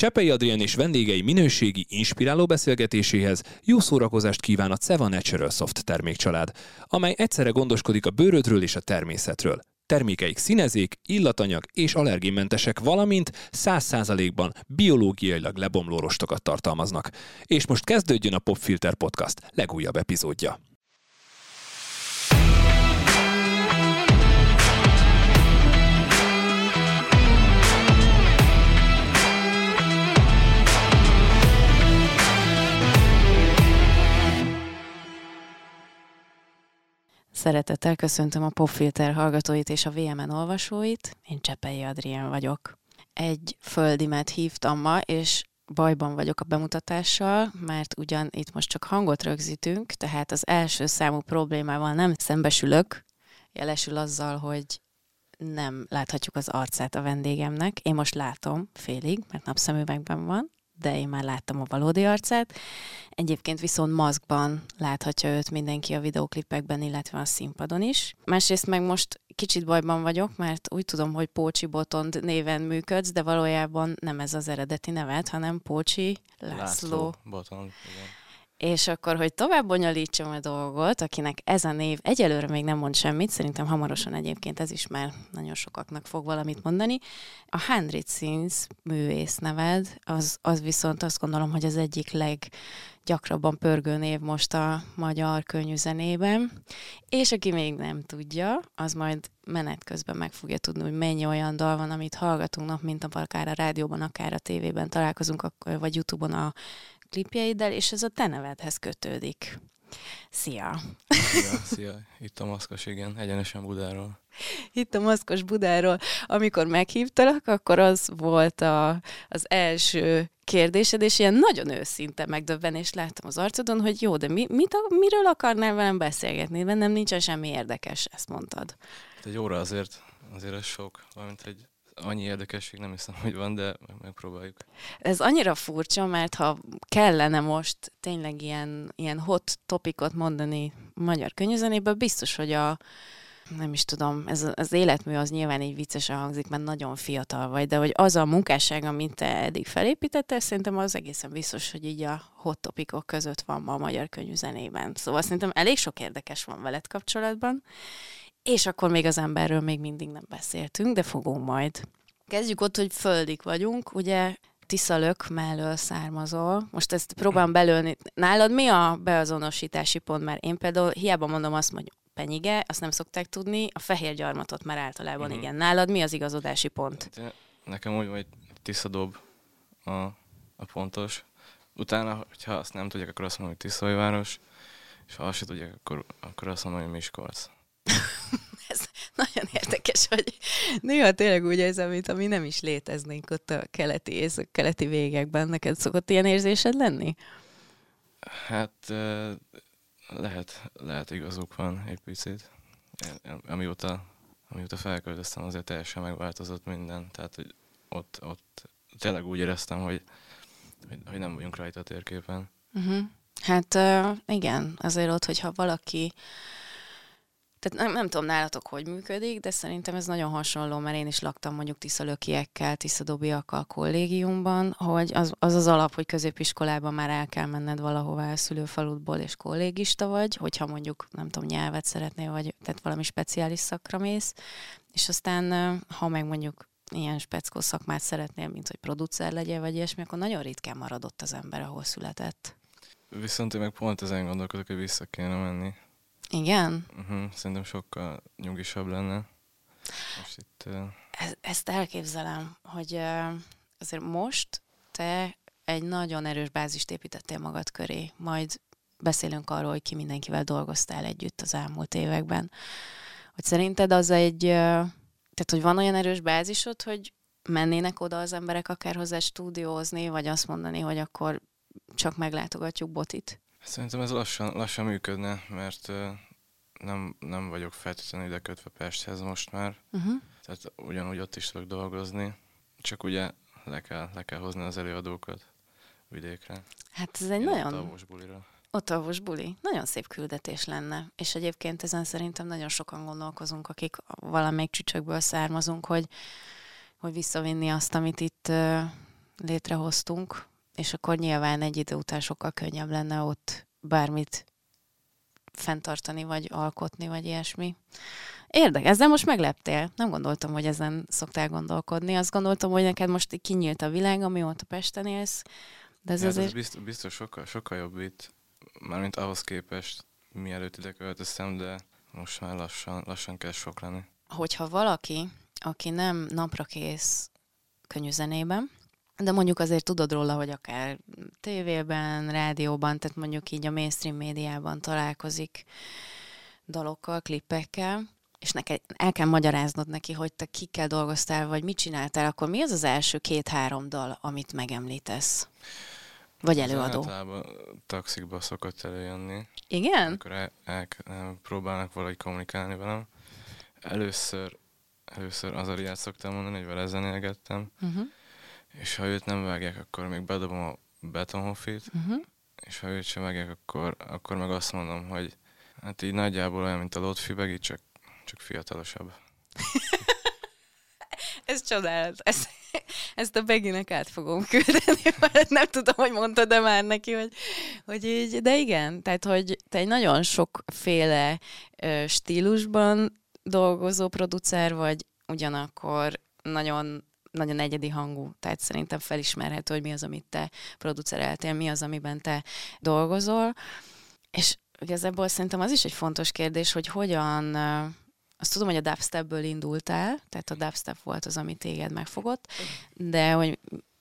Csepei Adrián és vendégei minőségi, inspiráló beszélgetéséhez jó szórakozást kíván a Ceva Natural Soft termékcsalád, amely egyszerre gondoskodik a bőrödről és a természetről. Termékeik színezék, illatanyag és allergénmentesek, valamint 100%-ban biológiailag lebomló rostokat tartalmaznak. És most kezdődjön a Popfilter Podcast legújabb epizódja. Szeretettel köszöntöm a Popfilter hallgatóit és a VMN olvasóit. Én Csepei Adrien vagyok. Egy földimet hívtam ma, és bajban vagyok a bemutatással, mert ugyan itt most csak hangot rögzítünk, tehát az első számú problémával nem szembesülök, jelesül azzal, hogy nem láthatjuk az arcát a vendégemnek. Én most látom félig, mert napszemüvegben van, de én már láttam a valódi arcát. Egyébként viszont maszkban láthatja őt mindenki a videoklipekben, illetve a színpadon is. Másrészt meg most kicsit bajban vagyok, mert úgy tudom, hogy Pócsi Botond néven működsz, de valójában nem ez az eredeti neved, hanem Pócsi László. László Botond, igen. És akkor, hogy tovább bonyolítsam a dolgot, akinek ez a név egyelőre még nem mond semmit, szerintem hamarosan egyébként ez is már nagyon sokaknak fog valamit mondani. A Hundred Scenes művész neved, az, az viszont azt gondolom, hogy az egyik leggyakrabban pörgő név most a magyar könnyűzenében. És aki még nem tudja, az majd menet közben meg fogja tudni, hogy mennyi olyan dal van, amit hallgatunk nap, mint akár a rádióban, akár a tévében találkozunk, vagy Youtube-on a klipjeiddel, és ez a te nevedhez kötődik. Szia! Szia, szia. Itt a maszkos, igen, egyenesen Budáról. Itt a maszkos Budáról. Amikor meghívtalak, akkor az volt a, az első kérdésed, és ilyen nagyon őszinte megdöbbenést láttam az arcodon, hogy jó, de mi, mit, miről akarnál velem beszélgetni? Bennem nincsen semmi érdekes, ezt mondtad. Hát egy óra azért, azért ez sok, valamint egy annyi érdekesség nem hiszem, hogy van, de megpróbáljuk. Ez annyira furcsa, mert ha kellene most tényleg ilyen, ilyen hot topikot mondani magyar könyvzenéből, biztos, hogy a nem is tudom, ez az életmű az nyilván így viccesen hangzik, mert nagyon fiatal vagy, de hogy az a munkásság, amit te eddig felépítettél, szerintem az egészen biztos, hogy így a hot topikok között van ma a magyar könyvzenében. Szóval szerintem elég sok érdekes van veled kapcsolatban, és akkor még az emberről még mindig nem beszéltünk, de fogunk majd. Kezdjük ott, hogy földik vagyunk, ugye Tiszalök mellől származol. Most ezt próbálom belőni. Nálad mi a beazonosítási pont? Mert én például hiába mondom azt, hogy penyige, azt nem szokták tudni, a fehér gyarmatot már általában mm-hmm. igen. Nálad mi az igazodási pont? Hát, nekem úgy, hogy Tiszadob a, a pontos. Utána, hogyha azt nem tudják, akkor azt mondom, hogy Tiszajváros, és ha azt se tudják, akkor, akkor azt mondom, hogy Miskolc. Ez nagyon érdekes, hogy néha tényleg úgy érzem, mint ami nem is léteznénk ott a keleti és a keleti végekben. Neked szokott ilyen érzésed lenni? Hát lehet, lehet igazuk van egy picit. Amióta, amióta felköltöztem, azért teljesen megváltozott minden. Tehát, hogy ott, ott tényleg úgy éreztem, hogy, hogy, hogy nem vagyunk rajta a térképen. Uh-huh. Hát uh, igen, azért ott, hogyha valaki tehát nem, nem tudom nálatok, hogy működik, de szerintem ez nagyon hasonló, mert én is laktam mondjuk tiszalökiekkel, tiszadobiakkal kollégiumban, hogy az, az az alap, hogy középiskolában már el kell menned valahová a szülőfaludból, és kollégista vagy, hogyha mondjuk, nem tudom, nyelvet szeretnél, vagy tehát valami speciális szakra mész, és aztán, ha meg mondjuk ilyen speckó szakmát szeretnél, mint hogy producer legyél, vagy ilyesmi, akkor nagyon ritkán maradott az ember, ahol született. Viszont én meg pont ezen gondolkodok, hogy vissza kéne menni. Igen? Uh-huh, szerintem sokkal nyugisabb lenne. Most itt, uh... e- ezt elképzelem, hogy uh, azért most te egy nagyon erős bázist építettél magad köré, majd beszélünk arról, hogy ki mindenkivel dolgoztál együtt az elmúlt években. Hogy szerinted az egy, tehát hogy van olyan erős bázisod, hogy mennének oda az emberek akár hozzá stúdiózni, vagy azt mondani, hogy akkor csak meglátogatjuk botit? Szerintem ez lassan, lassan működne, mert nem, nem vagyok feltétlenül ide kötve Pesthez most már. Uh-huh. Tehát ugyanúgy ott is tudok dolgozni, csak ugye le kell, le kell hozni az előadókat vidékre. Hát ez egy Én nagyon... Ott bulira. Ott buli. Nagyon szép küldetés lenne. És egyébként ezen szerintem nagyon sokan gondolkozunk, akik valamelyik csücsökből származunk, hogy, hogy visszavinni azt, amit itt létrehoztunk, és akkor nyilván egy idő után sokkal könnyebb lenne ott bármit fenntartani, vagy alkotni, vagy ilyesmi. Érdekes, ezzel most megleptél. Nem gondoltam, hogy ezen szoktál gondolkodni. Azt gondoltam, hogy neked most kinyílt a világ, amióta Pesten élsz. De ez Hát azért... ez biztos, biztos sokkal, sokkal jobb itt, mármint ahhoz képest, mielőtt ide költöztem, de most már lassan, lassan kell sok lenni. hogyha valaki, aki nem napra kész könnyűzenében, de mondjuk azért tudod róla, hogy akár tévében, rádióban, tehát mondjuk így a mainstream médiában találkozik dalokkal, klippekkel, és neked el kell magyaráznod neki, hogy te kikkel dolgoztál, vagy mit csináltál, akkor mi az az első két-három dal, amit megemlítesz? Vagy előadó? Általában taxikba szokott előjönni, Igen? akkor el, el, el, próbálnak valahogy kommunikálni velem. Először, először az Ariát szoktam mondani, hogy vele zenélgettem, Uh-huh. És ha őt nem vágják, akkor még bedobom a betonhofit, Uh-huh. és ha őt sem vágják, akkor, akkor meg azt mondom, hogy hát így nagyjából olyan, mint a Lotfi Begi, csak, csak fiatalosabb. Ez csodálat. Ezt, ezt a Beginek át fogom küldeni, mert nem tudom, hogy mondtad de már neki, hogy, hogy így, de igen, tehát, hogy te egy nagyon sokféle ö, stílusban dolgozó producer vagy, ugyanakkor nagyon nagyon egyedi hangú, tehát szerintem felismerhető, hogy mi az, amit te producereltél, mi az, amiben te dolgozol, és igazából szerintem az is egy fontos kérdés, hogy hogyan azt tudom, hogy a dubstepből indultál, tehát a dubstep volt az, ami téged megfogott, de hogy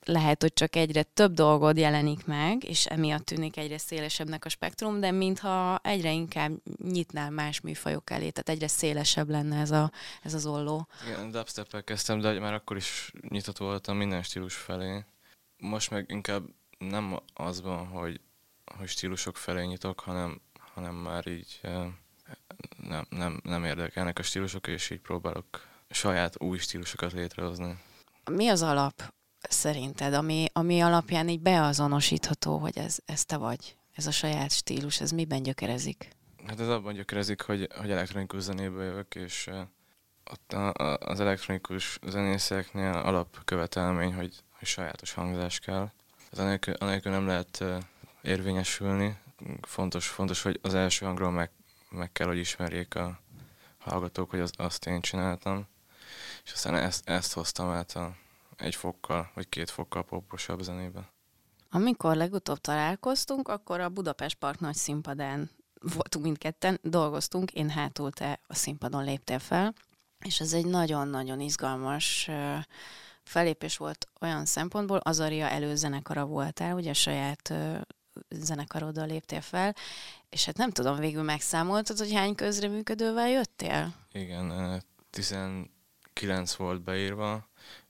lehet, hogy csak egyre több dolgod jelenik meg, és emiatt tűnik egyre szélesebbnek a spektrum, de mintha egyre inkább nyitnál más műfajok elé, tehát egyre szélesebb lenne ez, a, ez az olló. Igen, dubstep kezdtem, de már akkor is nyitott voltam minden stílus felé. Most meg inkább nem az van, hogy, hogy stílusok felé nyitok, hanem, hanem már így nem, nem, nem érdekelnek a stílusok, és így próbálok saját új stílusokat létrehozni. Mi az alap szerinted, ami, ami alapján így beazonosítható, hogy ez, ez te vagy, ez a saját stílus, ez miben gyökerezik? Hát ez abban gyökerezik, hogy, hogy elektronikus zenéből jövök, és ott a, a, az elektronikus zenészeknél alapkövetelmény, hogy, hogy sajátos hangzás kell. Ez anélkül, anélkül nem lehet eh, érvényesülni. Fontos, fontos, hogy az első hangról meg, meg kell, hogy ismerjék a hallgatók, hogy az, azt én csináltam. És aztán ezt, ezt hoztam át a, egy fokkal, vagy két fokkal poposabb zenébe. Amikor legutóbb találkoztunk, akkor a Budapest Park nagy színpadán voltunk mindketten, dolgoztunk, én hátul te a színpadon léptél fel, és ez egy nagyon-nagyon izgalmas felépés volt olyan szempontból, Azaria előzenekara voltál, ugye a saját zenekaroddal léptél fel, és hát nem tudom, végül megszámoltad, hogy hány közreműködővel jöttél? Igen, eh, 19 volt beírva,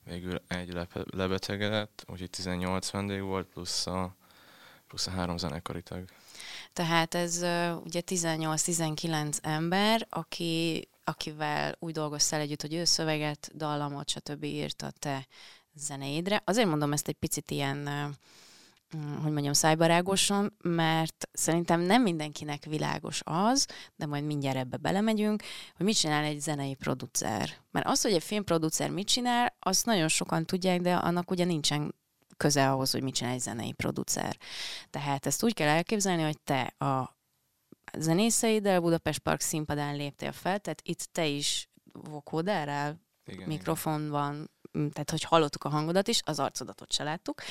végül egy lepe- lebetegedett, úgyhogy 18 vendég volt, plusz a, plusz a három zenekari tag. Tehát ez ugye 18-19 ember, aki, akivel úgy dolgoztál együtt, hogy ő szöveget, dallamot, stb. írt a te zeneidre. Azért mondom ezt egy picit ilyen, hogy mondjam, szájbarágosan, mert szerintem nem mindenkinek világos az, de majd mindjárt ebbe belemegyünk, hogy mit csinál egy zenei producer. Mert az, hogy egy filmproducer mit csinál, azt nagyon sokan tudják, de annak ugye nincsen köze ahhoz, hogy mit csinál egy zenei producer. Tehát ezt úgy kell elképzelni, hogy te a zenészeiddel Budapest Park színpadán léptél fel, tehát itt te is vokódálrál, Igen, mikrofon van, m, tehát hogy hallottuk a hangodat is, az arcodat ott se láttuk,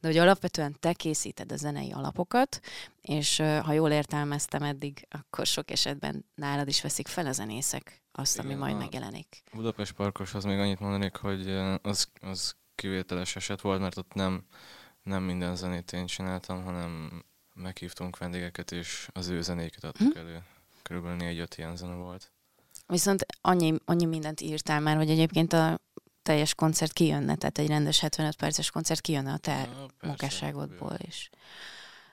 de hogy alapvetően te készíted a zenei alapokat, és ha jól értelmeztem eddig, akkor sok esetben nálad is veszik fel a zenészek azt, ami Igen, majd a- megjelenik. igen. Budapest Parkoshoz még annyit mondanék, hogy az, az kivételes eset volt, mert ott nem, nem minden zenét én csináltam, hanem meghívtunk vendégeket, és az ő zenéket adtuk Hm. elő. Körülbelül négy-öt ilyen zene volt. Viszont annyi, annyi mindent írtál már, hogy egyébként a teljes koncert kijönne, tehát egy rendes 75 perces koncert kijönne a te Ja, munkásságodból is.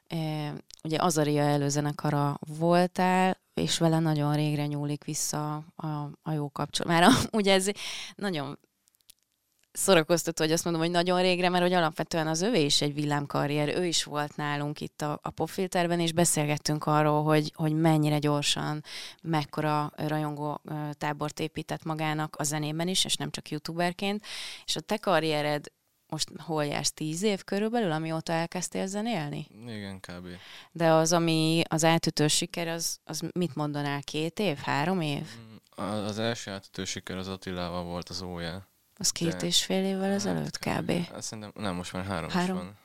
E, ugye Azaria előzenekara voltál, és vele nagyon régre nyúlik vissza a, a jó kapcsolat. Már a, ugye ez nagyon szórakoztató, hogy azt mondom, hogy nagyon régre, mert hogy alapvetően az övé is egy villámkarrier, ő is volt nálunk itt a, a popfilterben, és beszélgettünk arról, hogy, hogy mennyire gyorsan, mekkora rajongó tábort épített magának a zenében is, és nem csak youtuberként, és a te karriered most hol jársz, tíz év körülbelül, amióta elkezdtél zenélni? Igen, kb. De az, ami az átütő siker, az, az mit mondanál, két év, három év? Mm, Az első átütő siker az Attilával volt az ójel. Az két De- és fél évvel ezelőtt kb. Hát Szerintem, nem, most már három, Három? is van.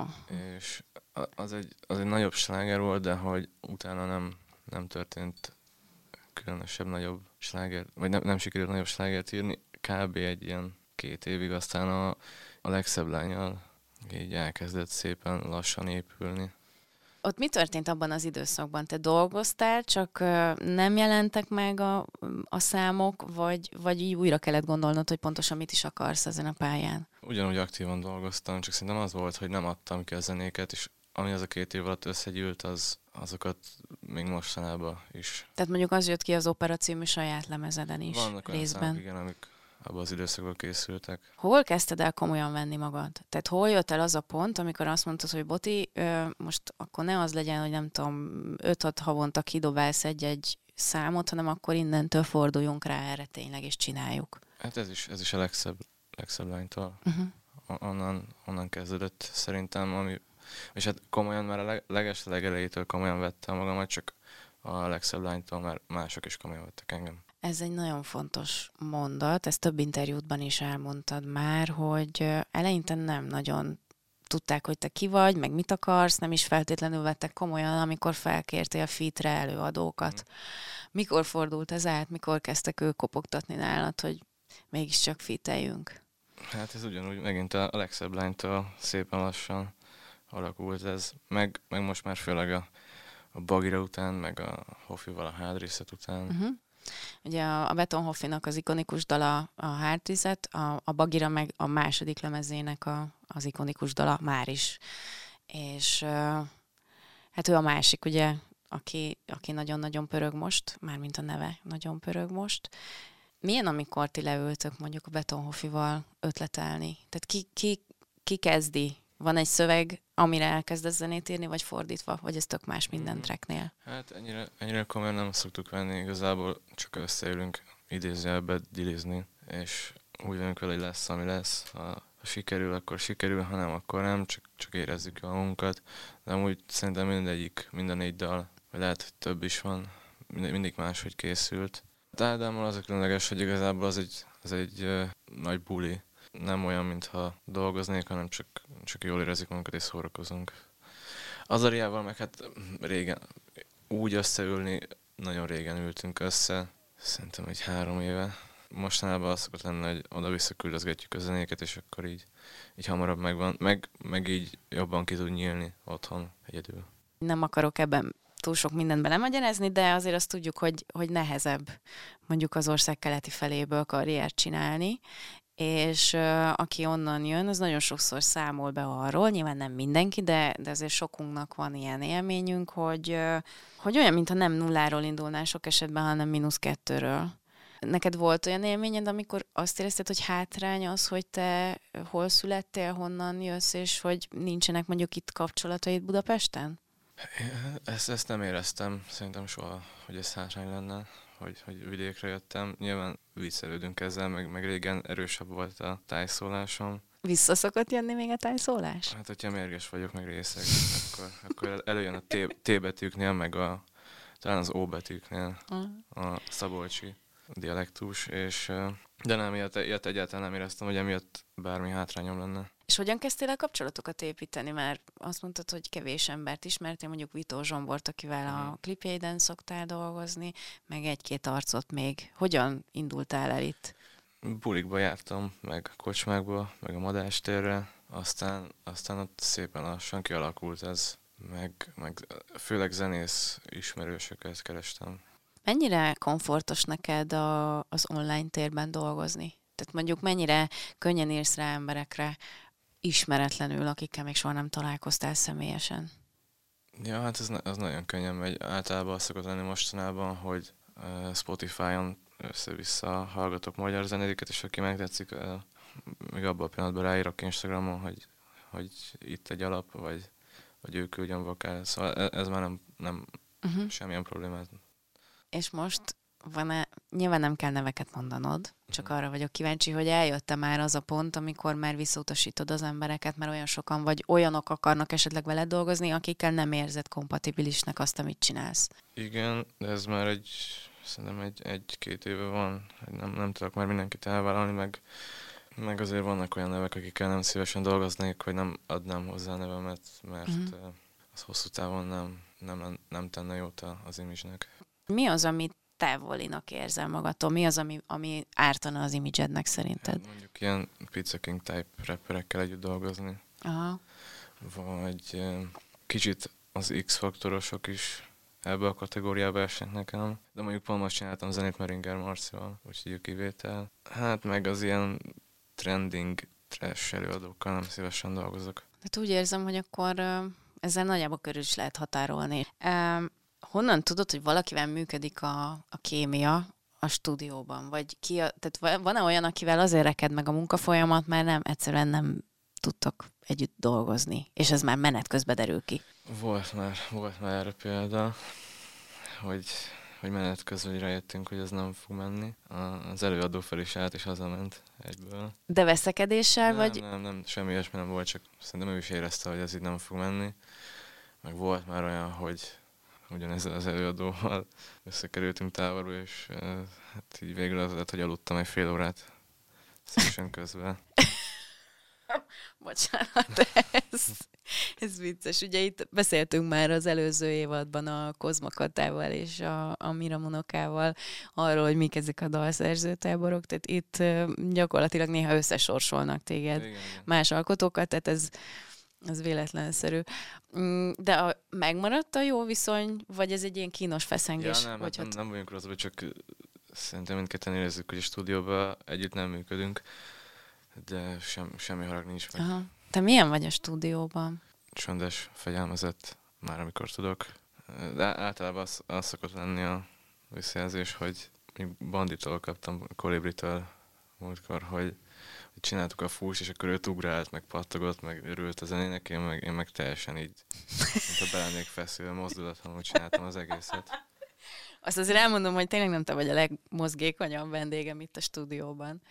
Ó, És a- az egy, az egy nagyobb sláger volt, de hogy utána nem, nem történt különösebb nagyobb sláger, vagy nem, nem sikerült nagyobb slágert írni. Kb. egy ilyen két évig, aztán a, a legszebb lányal így elkezdett szépen lassan épülni. Ott mi történt abban az időszakban? Te dolgoztál, csak nem jelentek meg a, a számok, vagy, vagy így újra kellett gondolnod, hogy pontosan mit is akarsz ezen a pályán? Ugyanúgy aktívan dolgoztam, csak szerintem az volt, hogy nem adtam ki a zenéket, és ami az a két év alatt összegyűlt, az, azokat még mostanában is. Tehát mondjuk az jött ki az Opera című saját lemezeden is Vannak olyan részben. számok, igen, amik abban az időszakban készültek. Hol kezdted el komolyan venni magad? Tehát hol jött el az a pont, amikor azt mondtad, hogy Boti, most akkor ne az legyen, hogy nem tudom, 5-6 havonta kidobálsz egy-egy számot, hanem akkor innentől forduljunk rá erre tényleg, és csináljuk. Hát ez is, ez is a legszebb, legszebb lánytól. Uh-huh. Onnan, onnan kezdődött szerintem, ami, és hát komolyan már a leg, leges legelejétől komolyan vettem magamat, csak a legszebb lánytól már mások is komolyan vettek engem. Ez egy nagyon fontos mondat, ezt több interjútban is elmondtad már, hogy eleinte nem nagyon tudták, hogy te ki vagy, meg mit akarsz, nem is feltétlenül vettek komolyan, amikor felkértél fitre előadókat. Mikor fordult ez át, mikor kezdtek ők kopogtatni nálad, hogy mégiscsak fiteljünk? Hát ez ugyanúgy megint a, a legszebb lánytól szépen lassan alakult ez, meg, meg most már főleg a, a Bagira után, meg a Hofival a hádrészet után. Uh-huh. Ugye a, a Beton Hoffinak az ikonikus dala a Hártizet, a, a Bagira meg a második lemezének a, az ikonikus dala már is. És hát ő a másik, ugye, aki, aki nagyon-nagyon pörög most, mármint a neve nagyon pörög most. Milyen, amikor ti leültök mondjuk a Beton Hoffival ötletelni? Tehát ki, ki, ki kezdi? Van egy szöveg, amire elkezdesz zenét írni, vagy fordítva, vagy ez tök más minden Mhm. tracknél? Hát ennyire, ennyire komolyan nem szoktuk venni, igazából csak összeülünk idézőjelbe dilizni, és úgy vagyunk vele, hogy lesz, ami lesz. Ha, ha sikerül, akkor sikerül, ha nem, akkor nem, csak, csak érezzük jól magunkat. De amúgy szerintem mindegyik, mind a négy dal, vagy lehet, hogy több is van, mind, mindig máshogy készült. De Ádámmal az a különleges, hogy igazából az egy, az egy uh, nagy buli. Nem olyan, mintha dolgoznék, hanem csak, csak jól érezzük magunkat és szórakozunk. Az Ariával meg hát régen, úgy összeülni, nagyon régen ültünk össze, szerintem egy három éve. Mostanában az szokott lenni, hogy oda-vissza küldözgetjük a zenéket, és akkor így, így hamarabb megvan, meg, meg így jobban ki tud nyílni otthon egyedül. nem akarok ebben túl sok mindent belemagyarázni, de azért azt tudjuk, hogy, hogy nehezebb mondjuk az ország keleti feléből karriert csinálni, és aki onnan jön, az nagyon sokszor számol be arról, nyilván nem mindenki, de, de azért sokunknak van ilyen élményünk, hogy, hogy olyan, mintha nem nulláról indulnál sok esetben, hanem mínusz kettőről. Neked volt olyan élményed, amikor azt érezted, hogy hátrány az, hogy te hol születtél, honnan jössz, és hogy nincsenek mondjuk itt kapcsolataid Budapesten? Ezt, ezt nem éreztem, szerintem soha, hogy ez hátrány lenne, hogy, hogy vidékre jöttem. Nyilván viccelődünk ezzel, meg, meg régen erősebb volt a tájszólásom. Vissza szokott jönni még a tájszólás? Hát, hogyha mérges vagyok, meg részeg, akkor, akkor el- előjön a T, T betűknél, meg a, talán az O betűknél a szabolcsi dialektus, és de nem, ilyet, ilyet egyáltalán nem éreztem, hogy emiatt bármi hátrányom lenne. És hogyan kezdtél el kapcsolatokat építeni? Mert azt mondtad, hogy kevés embert ismertél, mondjuk Vitó Zsombort, akivel a klipjeiden szoktál dolgozni, meg egy-két arcot még. Hogyan indultál el itt? Bulikba jártam, meg kocsmákba, meg a madástérre, aztán, aztán ott szépen lassan kialakult ez, meg, meg főleg zenész ismerősöket kerestem. Mennyire komfortos neked a, az online térben dolgozni? Tehát mondjuk mennyire könnyen érsz rá emberekre ismeretlenül, akikkel még soha nem találkoztál személyesen? Ja, hát ez, az nagyon könnyen megy. Általában az szokott lenni mostanában, hogy Spotify-on össze-vissza hallgatok magyar zenéket, és aki megtetszik, még abban a pillanatban ráírok Instagramon, hogy, hogy itt egy alap, vagy, vagy ő küldjön vokál. Szóval e- ez már nem, nem Uh-huh. semmilyen problémát. És most van-e, nyilván nem kell neveket mondanod, Csak arra vagyok kíváncsi, hogy eljött már az a pont, amikor már visszautasítod az embereket, mert olyan sokan vagy olyanok akarnak esetleg veled dolgozni, akikkel nem érzed kompatibilisnek azt, amit csinálsz. Igen, de ez már egy, szerintem egy, egy-két éve van, nem, nem tudok már mindenkit elvállalni, meg, meg azért vannak olyan nevek, akikkel nem szívesen dolgoznék, hogy nem adnám hozzá nevemet, mert uh-huh. az hosszú távon nem, nem, nem tenne jót az imidzsnek. Mi az, amit távolinak érzel magadtól? Mi az, ami, ami ártana az imidzsednek szerinted? Hát mondjuk ilyen Pizza King type rapperekkel együtt dolgozni. Aha. Vagy kicsit az X-faktorosok is ebbe a kategóriába esnek nekem. De mondjuk pont most csináltam zenét Meringer Marcival, úgyhogy a kivétel. Hát meg az ilyen trending trash előadókkal nem szívesen dolgozok. Hát úgy érzem, hogy akkor ezzel nagyjából körül is lehet határolni honnan tudod, hogy valakivel működik a, a kémia a stúdióban? Vagy ki a, tehát van-e olyan, akivel azért reked meg a munkafolyamat, mert nem, egyszerűen nem tudtok együtt dolgozni, és ez már menet közben derül ki? Volt már, volt már erre példa, hogy, hogy menet közben rájöttünk, hogy ez nem fog menni. Az előadó fel is állt, és hazament egyből. De veszekedéssel, nem, vagy? Nem, nem, semmi ilyesmi nem volt, csak szerintem ő is érezte, hogy ez így nem fog menni. Meg volt már olyan, hogy ugyanezzel az előadóval összekerültünk távolról, és hát így végül az lett, hogy aludtam egy fél órát szívesen közben. Bocsánat, ez, ez vicces. Ugye itt beszéltünk már az előző évadban a Kozmakatával és a, a Miramonokával arról, hogy mik ezek a dalszerzőtáborok, tehát itt gyakorlatilag néha összesorsolnak téged igen, igen. más alkotókat, tehát ez ez véletlenszerű. Mm, de a, megmaradt a jó viszony, vagy ez egy ilyen kínos feszengés? Ja, nem, hát nem, nem vagyunk rosszban, csak szerintem mindketten érezzük, hogy a stúdióban együtt nem működünk, de sem, semmi harag nincs meg. Aha. Te milyen vagy a stúdióban? Csöndes, fegyelmezett, már amikor tudok. De általában az, az szokott lenni a visszajelzés, hogy még banditól kaptam, kolibritől múltkor, hogy csináltuk a fús, és akkor őt ugrált, meg pattogott, meg örült a zenének, én meg, én meg teljesen így, mint a belennék feszülve, mozdulatlanul csináltam az egészet. Azt azért elmondom, hogy tényleg nem te vagy a legmozgékonyabb vendégem itt a stúdióban.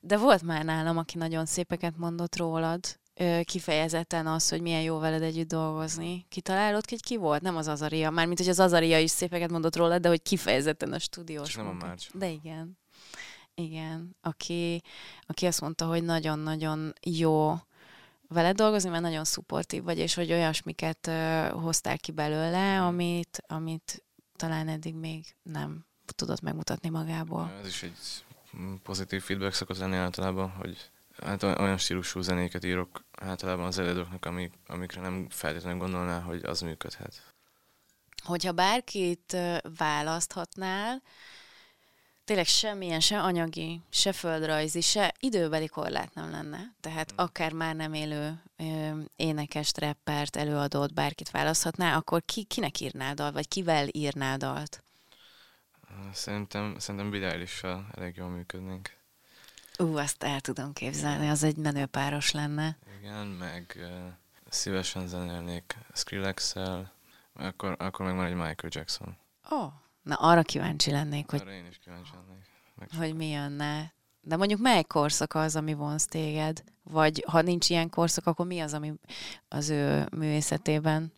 De volt már nálam, aki nagyon szépeket mondott rólad, kifejezetten az, hogy milyen jó veled együtt dolgozni. Kitalálod, hogy ki volt? Nem az Azaria. Mármint, hogy az Azaria is szépeket mondott rólad, de hogy kifejezetten a stúdiós Csak nem a Márcs. De igen. Igen, aki, aki azt mondta, hogy nagyon-nagyon jó vele dolgozni, mert nagyon szupportív vagy, és hogy olyasmiket uh, hoztál ki belőle, amit, amit talán eddig még nem tudott megmutatni magából. Ez is egy pozitív feedback szokott lenni általában, hogy hát olyan stílusú zenéket írok általában az előadóknak, amik, amikre nem feltétlenül gondolná, hogy az működhet. Hogyha bárkit választhatnál, tényleg semmilyen, se anyagi, se földrajzi, se időbeli korlát nem lenne. Tehát hmm. akár már nem élő ö, énekes, reppert, előadót, bárkit választhatná, akkor ki, kinek írnál dalt, vagy kivel írnál dalt? Szerintem, szerintem Bilálissal elég jól működnénk. Ú, azt el tudom képzelni, az egy menőpáros lenne. Igen, meg uh, szívesen zenélnék Skrillex-el, akkor, akkor meg van egy Michael Jackson. Ó, oh. Na, arra kíváncsi lennék, hogy, arra én is kíváncsi lennék. Meg hogy mi jönne. De mondjuk mely korszak az, ami vonz téged? Vagy ha nincs ilyen korszak, akkor mi az, ami az ő művészetében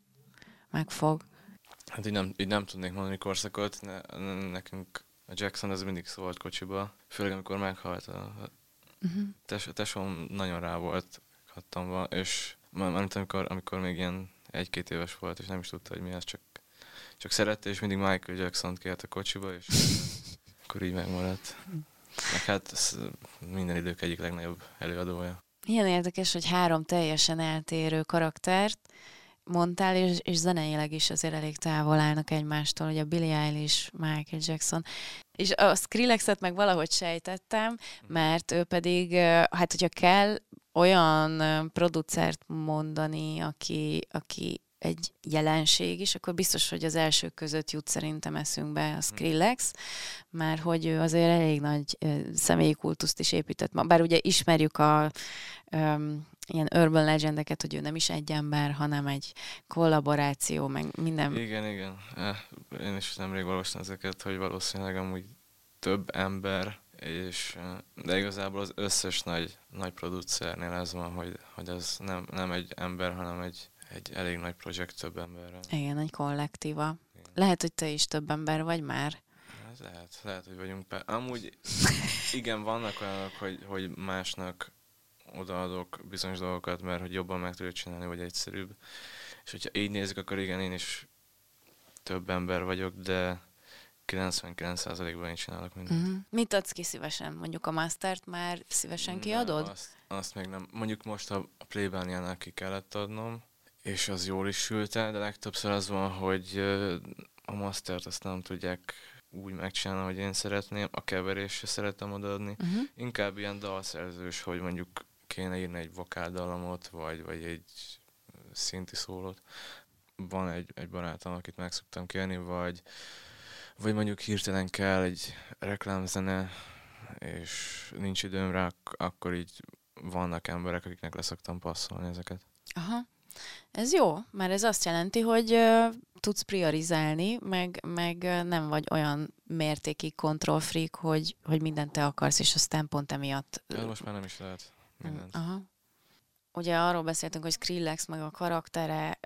megfog? Hát így nem, így nem tudnék mondani korszakot. Ne, ne, nekünk a Jackson az mindig szólt kocsiba, főleg amikor meghalt. A, uh-huh. tes, tesóm nagyon rá volt kattamva, és amikor, amikor még ilyen egy-két éves volt, és nem is tudta, hogy mi az, csak csak szerette, és mindig Michael Jackson-t kért a kocsiba, és akkor így megmaradt. Meg hát minden idők egyik legnagyobb előadója. Ilyen érdekes, hogy három teljesen eltérő karaktert mondtál, és, és zeneileg is azért elég távol állnak egymástól, ugye Billie Eilish, Michael Jackson. És a Skrillexet meg valahogy sejtettem, mert ő pedig, hát hogyha kell olyan producert mondani, aki, aki egy jelenség is, akkor biztos, hogy az elsők között jut szerintem eszünkbe a hm. Skrillex, mert hogy ő azért elég nagy személyi kultuszt is épített ma. Bár ugye ismerjük a um, ilyen urban legendeket, hogy ő nem is egy ember, hanem egy kollaboráció, meg minden. Igen, igen. Én is nemrég olvastam ezeket, hogy valószínűleg amúgy több ember És, de igazából az összes nagy, nagy producernél ez van, hogy, hogy ez nem, nem egy ember, hanem egy, egy elég nagy projekt több emberrel. Igen, egy kollektíva. Igen. Lehet, hogy te is több ember vagy már. Ez lehet, lehet, hogy vagyunk. Pár. Amúgy igen, vannak olyanok, hogy, hogy másnak odaadok bizonyos dolgokat, mert hogy jobban meg tudjuk csinálni, vagy egyszerűbb. És hogyha így nézzük, akkor igen, én is több ember vagyok, de 99%-ban én csinálok mindent. Uh-huh. Mit adsz ki szívesen? Mondjuk a mastert már szívesen kiadod? Nem, azt, azt még nem. Mondjuk most a plébániánál ki kellett adnom, és az jól is sült el, de legtöbbször az van, hogy a mastert azt nem tudják úgy megcsinálni, hogy én szeretném, a keverésre szeretem odaadni. Uh-huh. Inkább ilyen dalszerzős, hogy mondjuk kéne írni egy vokáldalamot, vagy, vagy egy szinti szólót. Van egy, egy barátom, akit meg szoktam kérni, vagy, vagy mondjuk hirtelen kell egy reklámzene, és nincs időm rá, akkor így vannak emberek, akiknek leszoktam passzolni ezeket. Aha. Ez jó, mert ez azt jelenti, hogy uh, tudsz priorizálni, meg, meg uh, nem vagy olyan mértékig control freak, hogy, hogy mindent te akarsz, és aztán pont emiatt... Ez most már nem is lehet mindent. Aha. Ugye arról beszéltünk, hogy Skrillex meg a karaktere,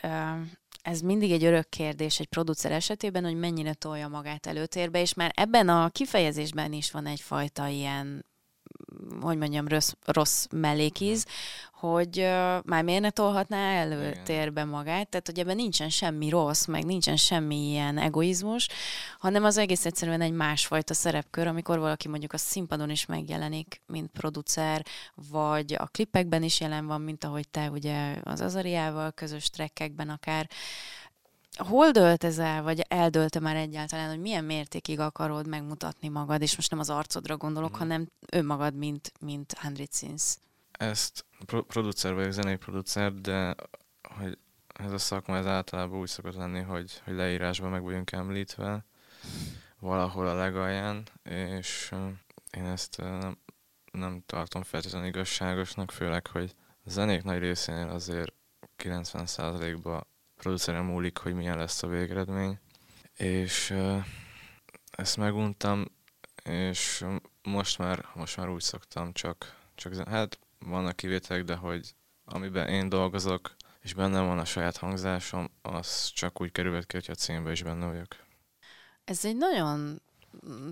ez mindig egy örök kérdés egy producer esetében, hogy mennyire tolja magát előtérbe, és már ebben a kifejezésben is van egyfajta ilyen hogy mondjam, rossz, rossz mellékíz, hogy uh, már miért ne tolhatná előtérbe magát, tehát hogy ebben nincsen semmi rossz, meg nincsen semmi ilyen egoizmus, hanem az egész egyszerűen egy másfajta szerepkör, amikor valaki mondjuk a színpadon is megjelenik, mint producer, vagy a klipekben is jelen van, mint ahogy te ugye az Azariával közös trekkekben akár, Hol dölt ez el, vagy eldölte már egyáltalán, hogy milyen mértékig akarod megmutatni magad, és most nem az arcodra gondolok, mm. hanem önmagad, mint, mint Hundred Sins? Ezt pro- producer vagyok, zenei producer, de hogy ez a szakma ez általában úgy szokott lenni, hogy, hogy leírásban meg vagyunk említve valahol a legalján, és én ezt nem, nem tartom feltétlenül igazságosnak, főleg, hogy a zenék nagy részénél azért 90%-ban produceren múlik, hogy milyen lesz a végeredmény. És ezt meguntam, és most már, most már úgy szoktam csak, csak hát vannak kivételek, de hogy amiben én dolgozok, és benne van a saját hangzásom, az csak úgy kerülhet ki, hogyha a címbe is benne vagyok. Ez egy nagyon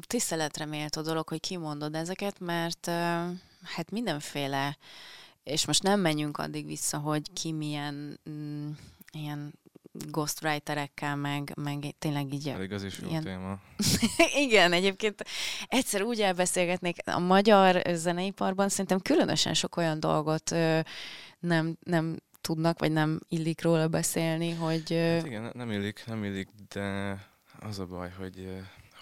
tiszteletre méltó dolog, hogy kimondod ezeket, mert hát mindenféle, és most nem menjünk addig vissza, hogy ki milyen mm, ilyen ghostwriterekkel, meg, meg tényleg így... Elég az is jó ilyen... téma. Igen, egyébként egyszer úgy elbeszélgetnék, a magyar zeneiparban szerintem különösen sok olyan dolgot ö, nem, nem tudnak, vagy nem illik róla beszélni, hogy... Ö... Hát igen, nem illik, nem illik, de az a baj, hogy,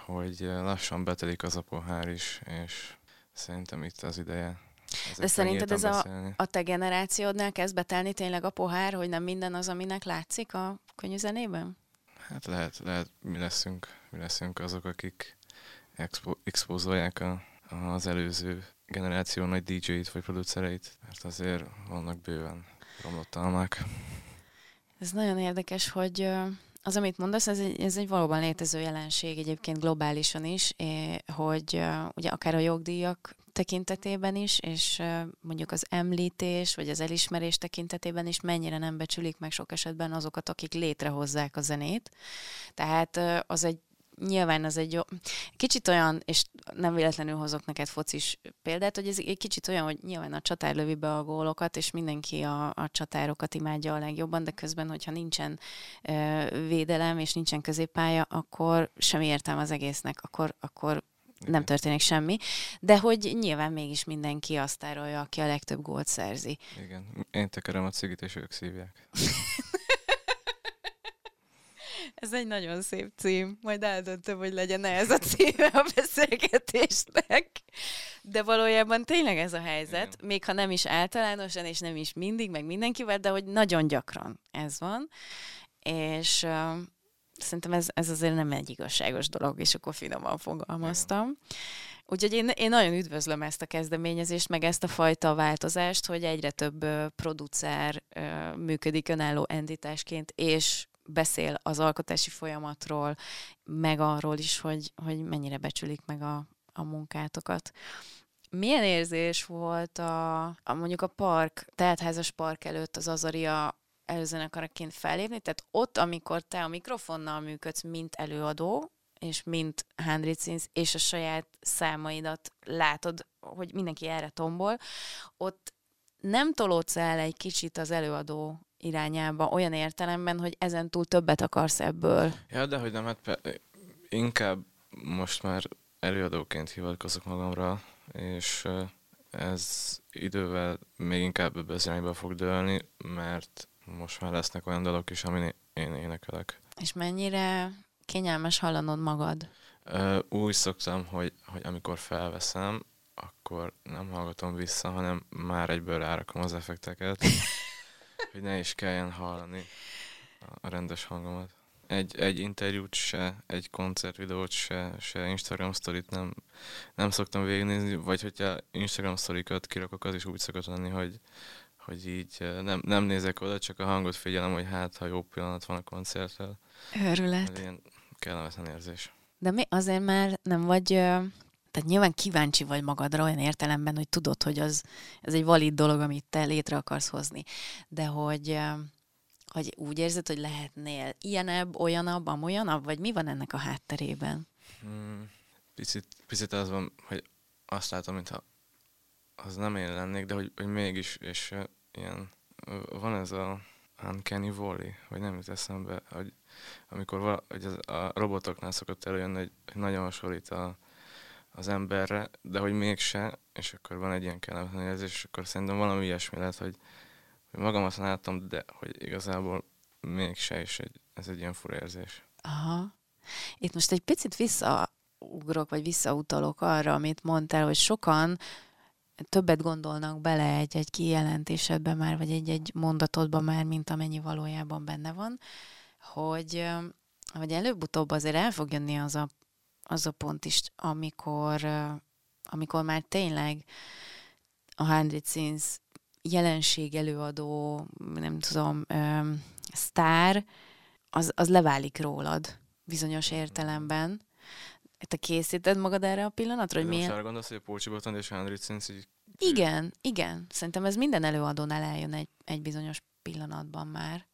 hogy lassan betelik az a pohár is, és szerintem itt az ideje de szerinted ez a, a te generációdnál kezd betelni tényleg a pohár, hogy nem minden az, aminek látszik a könyvzenében? Hát lehet, lehet, mi leszünk, mi leszünk azok, akik expo, expózolják a, az előző generáció nagy DJ-it vagy producereit, mert azért vannak bőven romlott almák. Ez nagyon érdekes, hogy az, amit mondasz, ez egy, ez egy valóban létező jelenség egyébként globálisan is, hogy ugye akár a jogdíjak tekintetében is, és mondjuk az említés, vagy az elismerés tekintetében is mennyire nem becsülik meg sok esetben azokat, akik létrehozzák a zenét. Tehát az egy nyilván az egy jó, kicsit olyan, és nem véletlenül hozok neked focis példát, hogy ez egy kicsit olyan, hogy nyilván a csatár lövi be a gólokat, és mindenki a, a csatárokat imádja a legjobban, de közben, hogyha nincsen ö, védelem, és nincsen középpálya, akkor semmi értelme az egésznek, akkor, akkor. Nem történik semmi, de hogy nyilván mégis mindenki azt tárolja, aki a legtöbb gólt szerzi. Igen, én tekerem a cigit, és ők szívják. Ez egy nagyon szép cím. Majd eldöntöm, hogy legyen -e ez a címe a beszélgetésnek. De valójában tényleg ez a helyzet, Igen. még ha nem is általánosan, és nem is mindig, meg mindenkivel, de hogy nagyon gyakran ez van. És szerintem ez, ez azért nem egy igazságos dolog, és akkor finoman fogalmaztam. Igen. Úgyhogy én, én nagyon üdvözlöm ezt a kezdeményezést, meg ezt a fajta változást, hogy egyre több producer működik önálló entitásként, és beszél az alkotási folyamatról, meg arról is, hogy, hogy mennyire becsülik meg a, a munkátokat. Milyen érzés volt a, a mondjuk a park, teltházas park előtt az Azaria előzenekaraként fellépni? Tehát ott, amikor te a mikrofonnal működsz, mint előadó, és mint handricins, és a saját számaidat látod, hogy mindenki erre tombol, ott nem tolódsz el egy kicsit az előadó irányába olyan értelemben, hogy ezen túl többet akarsz ebből. Ja, de hogy nem, hát inkább most már előadóként hivatkozok magamra, és ez idővel még inkább ebbe az irányba fog dőlni, mert most már lesznek olyan dalok is, amin én énekelek. És mennyire kényelmes hallanod magad? Úgy szoktam, hogy, hogy amikor felveszem, akkor nem hallgatom vissza, hanem már egyből rárakom az effekteket, hogy ne is kelljen hallani a rendes hangomat. Egy, egy interjút se, egy koncertvideót se, se Instagram sztorit nem, nem szoktam végignézni, vagy hogyha Instagram sztorikat kirakok, az is úgy szokott lenni, hogy, hogy így nem, nem nézek oda, csak a hangot figyelem, hogy hát, ha jó pillanat van a koncerttel. Őrület. Ilyen kellemetlen érzés. De mi azért már nem vagy tehát nyilván kíváncsi vagy magadra olyan értelemben, hogy tudod, hogy az, ez egy valid dolog, amit te létre akarsz hozni. De hogy, hogy úgy érzed, hogy lehetnél ilyenebb, olyanabb, amolyanabb, vagy mi van ennek a hátterében? Hmm, picit, picit az van, hogy azt látom, mintha az nem én lennék, de hogy, hogy mégis, és ilyen, van ez a Uncanny Valley, vagy nem jut eszembe, hogy amikor vala, hogy az, a robotoknál szokott előjönni, hogy, hogy nagyon hasonlít a, az emberre, de hogy mégse, és akkor van egy ilyen kellemetlen érzés, és akkor szerintem valami ilyesmi lehet, hogy, hogy magamat látom, de hogy igazából mégse, és egy, ez egy ilyen fura érzés. Aha. Itt most egy picit visszaugrok, vagy visszautalok arra, amit mondtál, hogy sokan többet gondolnak bele egy-egy kijelentésedbe már, vagy egy-egy mondatodban már, mint amennyi valójában benne van, hogy, hogy előbb-utóbb azért el fog jönni az a az a pont is, amikor, amikor már tényleg a Hundred Scenes jelenség előadó, nem tudom, sztár, az, az leválik rólad bizonyos értelemben. Te készíted magad erre a pillanatra? Hogy milyen... arra gondolsz, hogy a Pócsi Botond és Hundred Scenes így... Igen, igen. Szerintem ez minden előadónál eljön egy, egy bizonyos pillanatban már.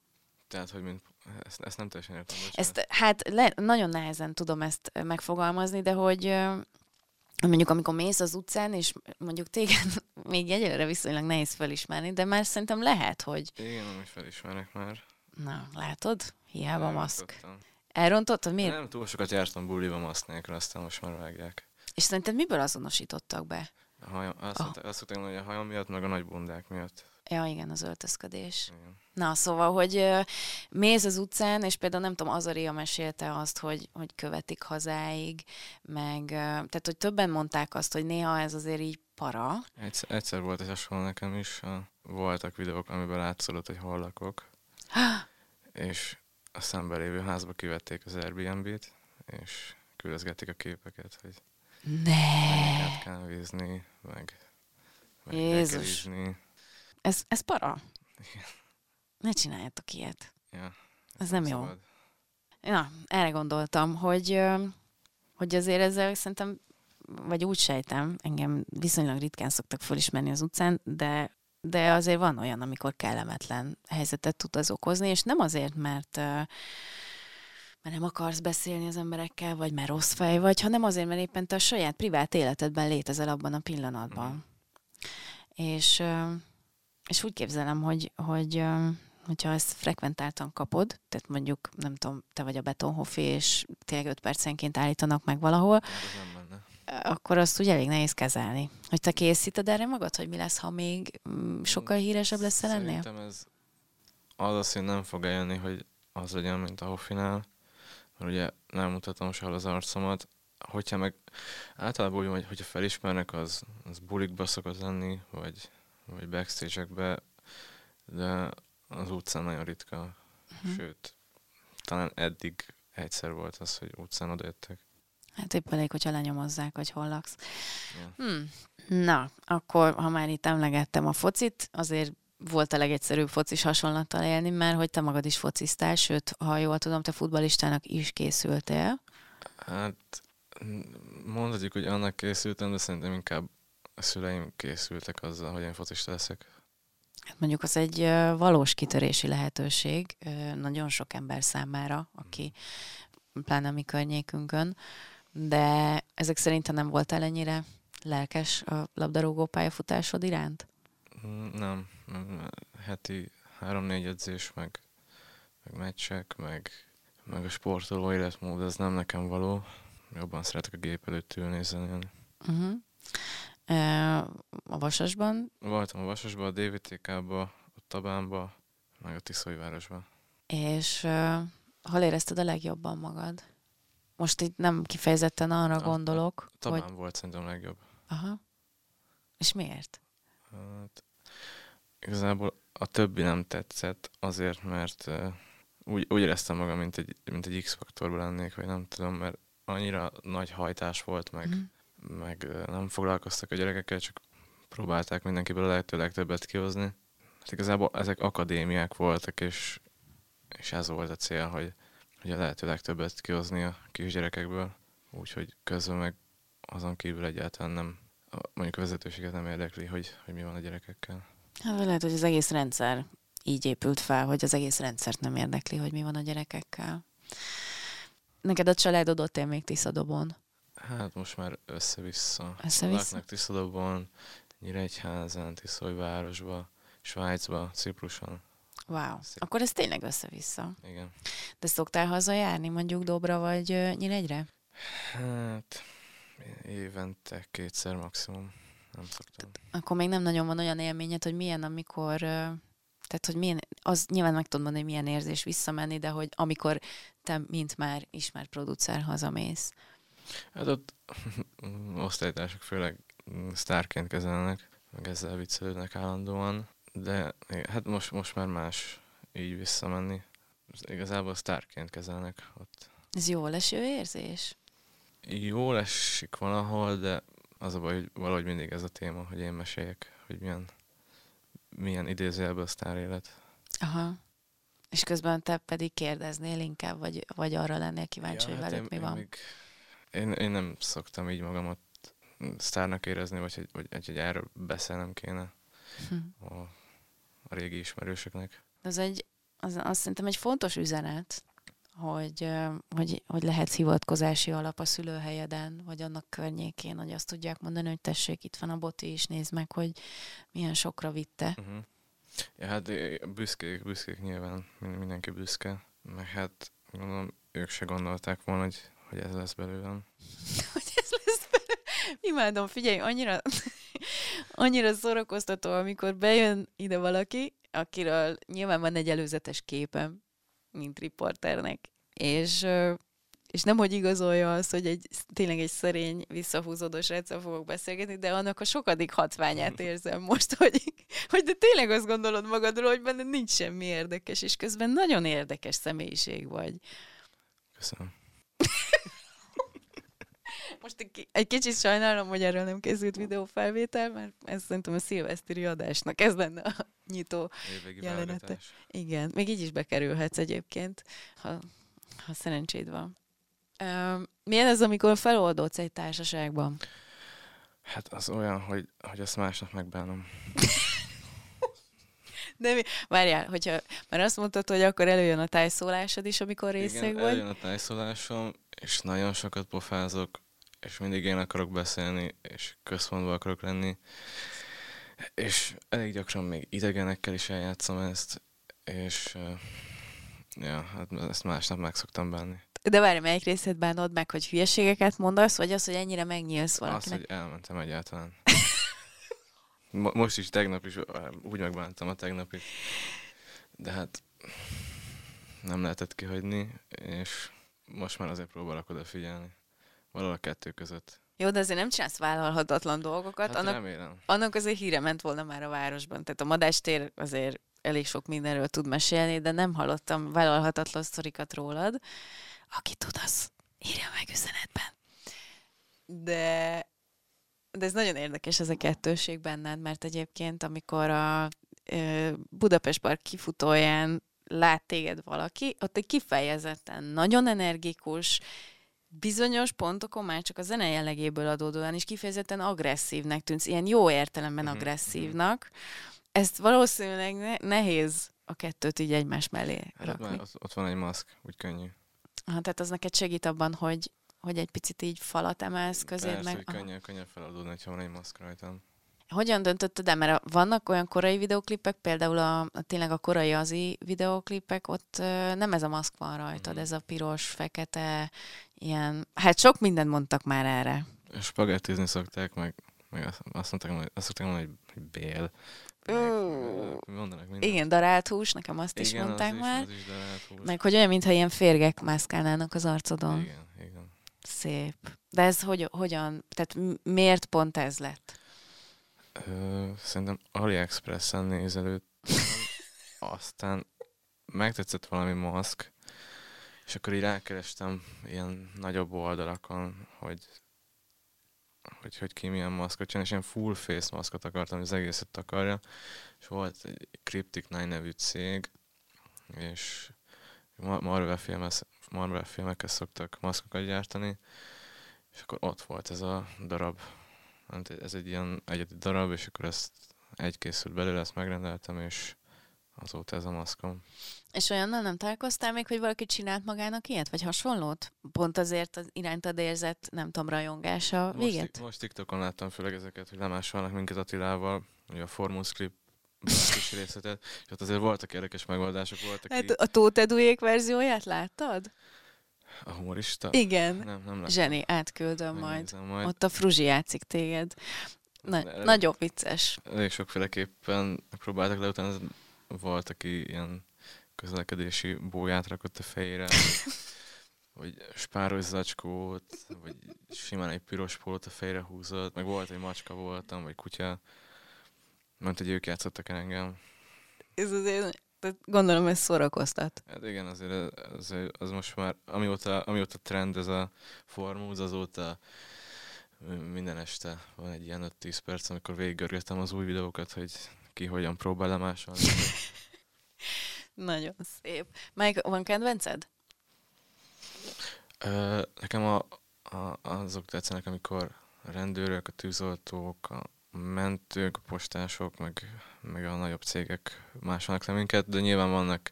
Tehát, hogy mint ezt, ezt nem teljesen értem. Ezt, hát le, nagyon nehezen tudom ezt megfogalmazni, de hogy mondjuk amikor mész az utcán, és mondjuk téged még egyelőre viszonylag nehéz felismerni, de már szerintem lehet, hogy... Igen, nem is felismerek már. Na, látod? Hiába maszk. Elrontottad? Miért? Nem, túl sokat jártam buliba maszk nélkül, aztán most már vágják. És szerinted miből azonosítottak be? A hajam, azt, oh. azt szoktam hogy a hajam miatt, meg a nagy bundák miatt. Ja, igen, az öltözködés. Igen. Na, szóval, hogy mész az utcán, és például nem tudom, Azaria mesélte azt, hogy, hogy követik hazáig, meg, tehát, hogy többen mondták azt, hogy néha ez azért így para. Egyszer, egyszer volt egy hasonló nekem is, voltak videók, amiben látszódott, hogy hol lakok, és a szemben lévő házba kivették az Airbnb-t, és küldözgették a képeket, hogy ne. kell vízni, meg, meg Jézus. Ez, ez para. Igen. Ne csináljátok ilyet. Ja, ez nem, nem jó. Szabad. Na, erre gondoltam, hogy, hogy azért ezzel szerintem, vagy úgy sejtem, engem viszonylag ritkán szoktak fölismerni az utcán, de, de azért van olyan, amikor kellemetlen helyzetet tud az okozni, és nem azért, mert mert nem akarsz beszélni az emberekkel, vagy mert rossz fej vagy, hanem azért, mert éppen te a saját privát életedben létezel abban a pillanatban. Mm. És, és úgy képzelem, hogy, hogy hogyha ezt frekventáltan kapod, tehát mondjuk, nem tudom, te vagy a betonhofi, és tényleg 5 percenként állítanak meg valahol, akkor azt úgy elég nehéz kezelni. Hogy te készíted erre magad, hogy mi lesz, ha még mm, sokkal híresebb lesz lennél? Szerintem ez az az, hogy nem fog eljönni, hogy az legyen, mint a Hoffinál, mert ugye nem mutatom sehol az arcomat. Hogyha meg általában úgy hogy hogyha felismernek, az, az bulikba szokott lenni, vagy, vagy backstage-ekbe, de az utcán nagyon ritka. Uh-huh. Sőt, talán eddig egyszer volt az, hogy utcán odajöttek. Hát épp elég, hogyha lenyomozzák, hogy hol laksz. Yeah. Hmm. Na, akkor, ha már itt emlegettem a focit, azért volt a legegyszerűbb focis hasonlattal élni, mert hogy te magad is fociztál, sőt, ha jól tudom, te futbalistának is készültél. Hát Mondhatjuk, hogy annak készültem, de szerintem inkább a szüleim készültek azzal, hogy én focista leszek. Hát mondjuk az egy valós kitörési lehetőség nagyon sok ember számára, aki pláne a mi környékünkön, de ezek szerint nem voltál ennyire lelkes a labdarúgó pályafutásod iránt? Mm, nem, heti három-négy edzés, meg, meg meccsek, meg, meg a sportoló életmód, ez nem nekem való. Jobban szeretek a gép előtt ülni, zenélni. Uh-huh. A Vasasban? Voltam a Vasasban, a DVTK-ba, a Tabánba, meg a Tiszóivárosban. És uh, hol érezted a legjobban magad? Most itt nem kifejezetten arra a, gondolok, a Tabán hogy... volt szerintem legjobb. Aha. És miért? Hát, igazából a többi nem tetszett, azért, mert uh, úgy, úgy éreztem magam, mint egy, mint egy X-faktorban lennék, vagy nem tudom, mert annyira nagy hajtás volt, meg, mm meg nem foglalkoztak a gyerekekkel, csak próbálták mindenkiből a lehető legtöbbet kihozni. Hát igazából ezek akadémiák voltak, és, és ez volt a cél, hogy, a lehető legtöbbet kihozni a kisgyerekekből, úgyhogy közben meg azon kívül egyáltalán nem, mondjuk a vezetőséget nem érdekli, hogy, hogy mi van a gyerekekkel. Hát lehet, hogy az egész rendszer így épült fel, hogy az egész rendszert nem érdekli, hogy mi van a gyerekekkel. Neked a családod ott él még Tiszadobon? Hát most már össze-vissza. Össze-vissza? Laknak Tiszadobon, Nyíregyházán, Tiszolyvárosba, Svájcba, Cipruson. Wow, Szép. akkor ez tényleg össze-vissza. Igen. De szoktál hazajárni mondjuk Dobra vagy Nyíregyre? Hát évente kétszer maximum. Nem szoktam. Akkor még nem nagyon van olyan élményed, hogy milyen, amikor tehát, hogy milyen, az nyilván meg tudod mondani, hogy milyen érzés visszamenni, de hogy amikor te, mint már ismert producer hazamész. Hát ott osztálytársak főleg sztárként kezelnek, meg ezzel viccelődnek állandóan, de hát most, most már más így visszamenni. Igazából sztárként kezelnek ott. Ez jó leső érzés? Jó esik valahol, de az a baj, hogy valahogy mindig ez a téma, hogy én meséljek, hogy milyen, milyen idézőjelben a sztár élet. Aha. És közben te pedig kérdeznél inkább, vagy, vagy arra lennél kíváncsi, ja, hogy hát velük én, mi van? Én még én, én nem szoktam így magamat sztárnak érezni, vagy hogy, vagy, hogy erről beszélnem kéne hm. a, a régi ismerősöknek. Ez egy, az, azt szerintem egy fontos üzenet, hogy, hogy, hogy lehetsz hivatkozási alap a szülőhelyeden, vagy annak környékén, hogy azt tudják mondani, hogy tessék, itt van a boti is, nézd meg, hogy milyen sokra vitte. Uh-huh. Ja, hát büszkék, büszkék nyilván, mindenki büszke, meg hát gondolom, ők se gondolták volna, hogy hogy ez lesz belőlem. hogy ez lesz belőlem? Imádom, figyelj, annyira, annyira szórakoztató, amikor bejön ide valaki, akiről nyilván van egy előzetes képem, mint riporternek, és és nem, hogy igazolja azt, hogy egy, tényleg egy szerény, visszahúzódó sráccal fogok beszélgetni, de annak a sokadik hatványát érzem most, hogy, hogy de tényleg azt gondolod magadról, hogy benne nincs semmi érdekes, és közben nagyon érdekes személyiség vagy. Köszönöm. Most egy kicsit sajnálom, hogy erről nem készült videófelvétel, mert ez szerintem a szilveszteri adásnak ez lenne a nyitó Évvégi jelenete. Válogatás. Igen, még így is bekerülhetsz egyébként, ha, ha szerencséd van. Uh, milyen ez, amikor feloldódsz egy társaságban? Hát az olyan, hogy, hogy azt másnap megbánom. De mi? Várjál, hogyha már azt mondtad, hogy akkor előjön a tájszólásod is, amikor részeg Igen, vagy. előjön a tájszólásom, és nagyon sokat pofázok, és mindig én akarok beszélni, és központban akarok lenni, és elég gyakran még idegenekkel is eljátszom ezt, és ja, hát ezt másnap meg szoktam bánni. De várj, melyik részét bánod meg, hogy hülyeségeket mondasz, vagy az, hogy ennyire megnyílsz valakinek? Az, hogy elmentem egyáltalán. Most is, tegnap is úgy megbántam a tegnapit. De hát nem lehetett kihagyni, és most már azért próbálok odafigyelni. Valahol a kettő között. Jó, de azért nem csinálsz vállalhatatlan dolgokat. Hát annak, remélem. annak azért híre ment volna már a városban. Tehát a madástér azért elég sok mindenről tud mesélni, de nem hallottam vállalhatatlan sztorikat rólad. Aki tud, az írja meg üzenetben. De, de ez nagyon érdekes ez a kettőség benned, mert egyébként amikor a Budapest Park kifutóján lát téged valaki, ott egy kifejezetten nagyon energikus, bizonyos pontokon már csak a zene jellegéből adódóan is kifejezetten agresszívnek tűnsz, ilyen jó értelemben Mhm, agresszívnak. Ezt valószínűleg ne- nehéz a kettőt így egymás mellé Hát ott, rakni. ott, ott van egy maszk, úgy könnyű. Aha, tehát az neked segít abban, hogy, hogy egy picit így falat emelsz közé, Persze, meg... hogy könnyebb, könnyebb feladódni, ha van egy maszk rajtam. Hogyan döntötted el? Mert vannak olyan korai videoklipek, például a, a tényleg a korai azi videoklipek, ott nem ez a maszk van rajtad, Mhm. ez a piros, fekete, ilyen... Hát sok mindent mondtak már erre. Spagettizni szokták, meg, meg azt, mondták, hogy, azt szokták mondani, hogy, bél. Mondanak mindent. Igen, darált hús, nekem azt is Igen, mondták az már. Is, az is darált. Meg hogy olyan, mintha ilyen férgek mászkálnának az arcodon. Igen, igen. Szép. De ez hogy, hogyan, tehát miért pont ez lett? Ö, szerintem AliExpress-en nézelődtem, aztán megtetszett valami maszk, és akkor így rákerestem ilyen nagyobb oldalakon, hogy hogy, hogy ki milyen maszkot csinál, és ilyen full face maszkot akartam, hogy az egészet takarja, és volt egy Cryptic 9 nevű cég, és Ma- Marvel, filmes, Marvel filmekhez szoktak maszkokat gyártani, és akkor ott volt ez a darab, ez egy ilyen egyedi darab, és akkor ezt egy készült belőle, ezt megrendeltem, és azóta ez a maszkom. És olyannal nem találkoztál még, hogy valaki csinált magának ilyet, vagy hasonlót? Pont azért az irántad érzett, nem tudom, rajongása Most, véget? most TikTokon láttam főleg ezeket, hogy lemásolnak minket Attilával, ugye a Formus Clip kis részletet, és ott azért voltak érdekes megoldások, voltak Hát ki, a Tótedujék verzióját láttad? A humorista. Igen. Nem, nem láttam. Zseni, átküldöm majd. Majd. Ott a Fruzsi játszik téged. Na, Elég- nagyon vicces. Elég sokféleképpen próbáltak le, utána volt, aki ilyen közlekedési bóját rakott a fejére, vagy, spáros zacskót, vagy simán egy piros pólót a fejre húzott, meg volt egy macska voltam, vagy kutya. Mert hogy ők játszottak el engem. Ez azért, gondolom, ez szórakoztat. Hát igen, azért az, az, most már, amióta, amióta trend ez a formúz, azóta minden este van egy ilyen 5-10 perc, amikor végiggörgetem az új videókat, hogy ki hogyan próbál lemásolni. Nagyon szép. Melyik van kedvenced? Ö, nekem a, a, azok tetszenek, amikor a rendőrök, a tűzoltók, a mentők, a postások, meg, meg a nagyobb cégek másolnak le minket, de nyilván vannak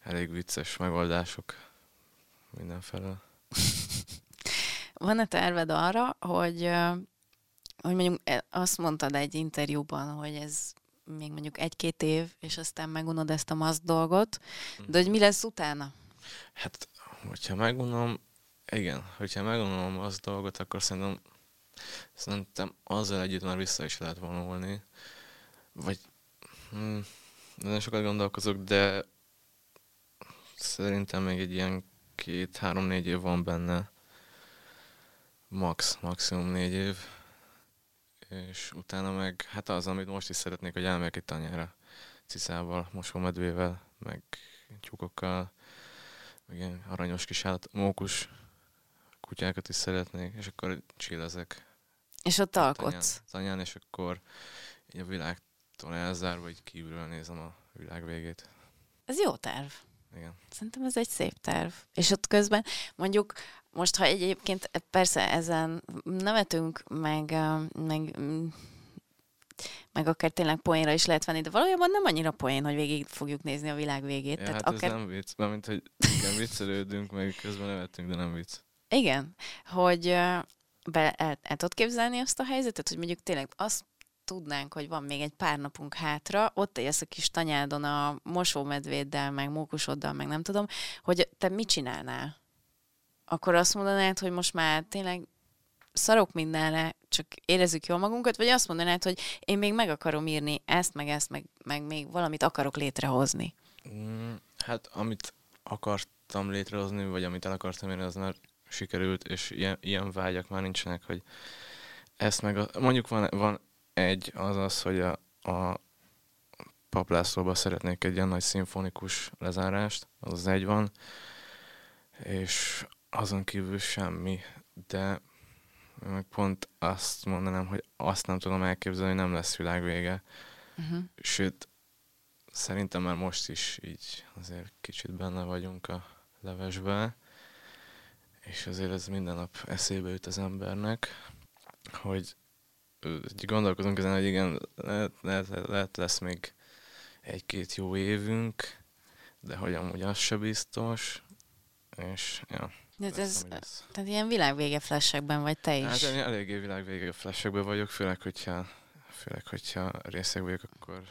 elég vicces megoldások mindenfelől. Van-e terved arra, hogy, hogy mondjuk e- azt mondtad egy interjúban, hogy ez még mondjuk egy-két év, és aztán megunod ezt a maszk dolgot, de hogy mi lesz utána? Hát, hogyha megunom, igen, hogyha megunom az dolgot, akkor szerintem, szerintem azzal együtt már vissza is lehet vonulni. Vagy, hm, nagyon sokat gondolkozok, de szerintem még egy ilyen két, három, négy év van benne. Max, maximum négy év. És utána meg, hát az, amit most is szeretnék, hogy elmegyek egy tanyára. Ciszával, mosómedvével, meg tyúkokkal, meg ilyen aranyos kis állat, mókus kutyákat is szeretnék, és akkor csillezek És ott alkotsz. tanyán, és akkor így a világtól elzárva, így kívülről nézem a világ végét. Ez jó terv. Igen. Szerintem ez egy szép terv. És ott közben mondjuk most, ha egyébként persze ezen nevetünk, meg, meg, meg akár tényleg poénra is lehet venni, de valójában nem annyira poén, hogy végig fogjuk nézni a világ végét. Ja, Tehát hát akár... ez nem vicc, mert hogy igen, viccelődünk, meg közben nevetünk, de nem vicc. Igen, hogy be, el, el tudod képzelni azt a helyzetet, hogy mondjuk tényleg azt tudnánk, hogy van még egy pár napunk hátra, ott élsz a kis tanyádon a mosómedvéddel, meg mókusoddal, meg nem tudom, hogy te mit csinálnál? Akkor azt mondanád, hogy most már tényleg szarok mindenre, csak érezzük jól magunkat, vagy azt mondanád, hogy én még meg akarom írni ezt, meg ezt, meg, meg még valamit akarok létrehozni. Mm, hát amit akartam létrehozni, vagy amit el akartam érni, az már sikerült, és ilyen, ilyen vágyak már nincsenek, hogy ezt meg, a, mondjuk van, van egy, az az, hogy a, a paplászlóba szeretnék egy ilyen nagy szimfonikus lezárást, az az egy van, és azon kívül semmi, de meg pont azt mondanám, hogy azt nem tudom elképzelni, hogy nem lesz világ vége. Uh-huh. Sőt, szerintem már most is így azért kicsit benne vagyunk a levesbe, és azért ez minden nap eszébe jut az embernek, hogy gondolkozunk ezen, hogy igen, lehet, lehet, lehet lesz még egy-két jó évünk, de hogy amúgy az se biztos, és ja. De ez, ez tehát ilyen világvége flashekben vagy te is? Hát én eléggé világvége flashekben vagyok, főleg, hogyha, főleg, hogyha részeg vagyok, akkor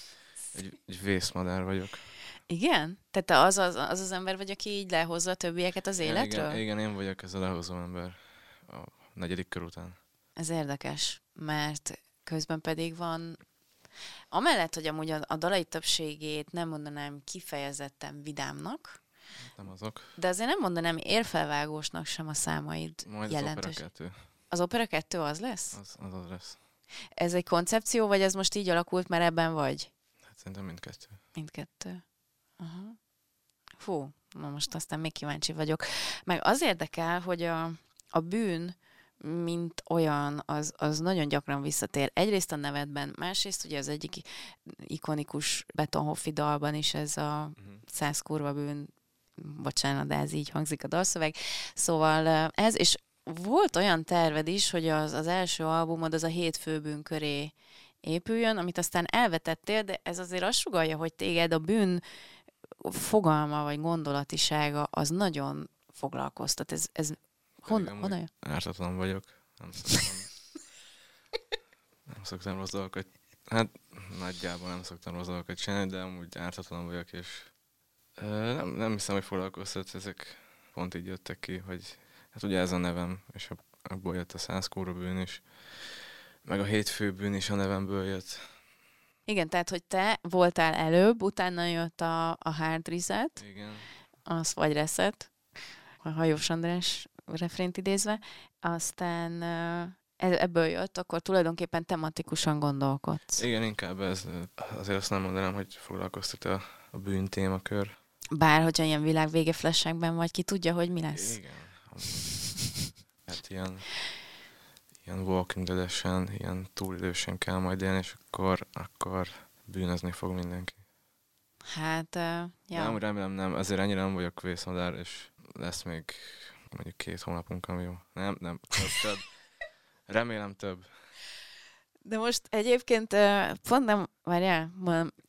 egy, egy vészmadár vagyok. Igen? Tehát te az az, az az ember vagy, aki így lehozza a többieket az életről? Igen, igen, én vagyok ez a lehozó ember a negyedik kör után. Ez érdekes, mert közben pedig van Amellett, hogy amúgy a, a dalai többségét nem mondanám kifejezetten vidámnak, nem azok. De azért nem mondanám érfelvágósnak sem a számaid Majd jelentős. az opera kettő. Az opera kettő az lesz? Az, az az lesz. Ez egy koncepció, vagy ez most így alakult, mert ebben vagy? Hát szerintem mindkettő. Mindkettő. Aha. Fú, na most aztán még kíváncsi vagyok. Meg az érdekel, hogy a, a bűn, mint olyan, az, az nagyon gyakran visszatér. Egyrészt a nevedben, másrészt ugye az egyik ikonikus Betonhoffi dalban is ez a uh-huh. száz kurva bűn, bocsánat, de ez így hangzik a dalszöveg. Szóval ez, és volt olyan terved is, hogy az, az első albumod az a hét főbűn köré épüljön, amit aztán elvetettél, de ez azért azt sugalja, hogy téged a bűn fogalma vagy gondolatisága az nagyon foglalkoztat. Ez, ez hon, honnan Ártatlan vagyok. Nem szoktam, nem szoktam rossz dolgokat. Hát nagyjából nem szoktam rossz dolgokat csinálni, de amúgy ártatlan vagyok, és nem, nem hiszem, hogy foglalkoztat, ezek pont így jöttek ki, hogy hát ugye ez a nevem, és abból jött a száz bűn is, meg a hétfő bűn is a nevemből jött. Igen, tehát, hogy te voltál előbb, utána jött a, a hard reset, Igen. az vagy reset, a Hajós András refrént idézve, aztán e, ebből jött, akkor tulajdonképpen tematikusan gondolkodsz. Igen, inkább ez, azért azt nem mondanám, hogy foglalkoztat a, a bűn témakör. Bár, hogyha ilyen világvége flashekben vagy, ki tudja, hogy mi lesz. Igen. Hát ilyen, ilyen Walking dead ilyen túlidősen kell majd élni, és akkor, akkor bűnözni fog mindenki. Hát, uh, ja. Nem, remélem nem, azért ennyire nem vagyok vészmadár, és lesz még mondjuk két hónapunk, ami jó. Nem, nem, több, több. Remélem több. De most egyébként pont nem, várjál,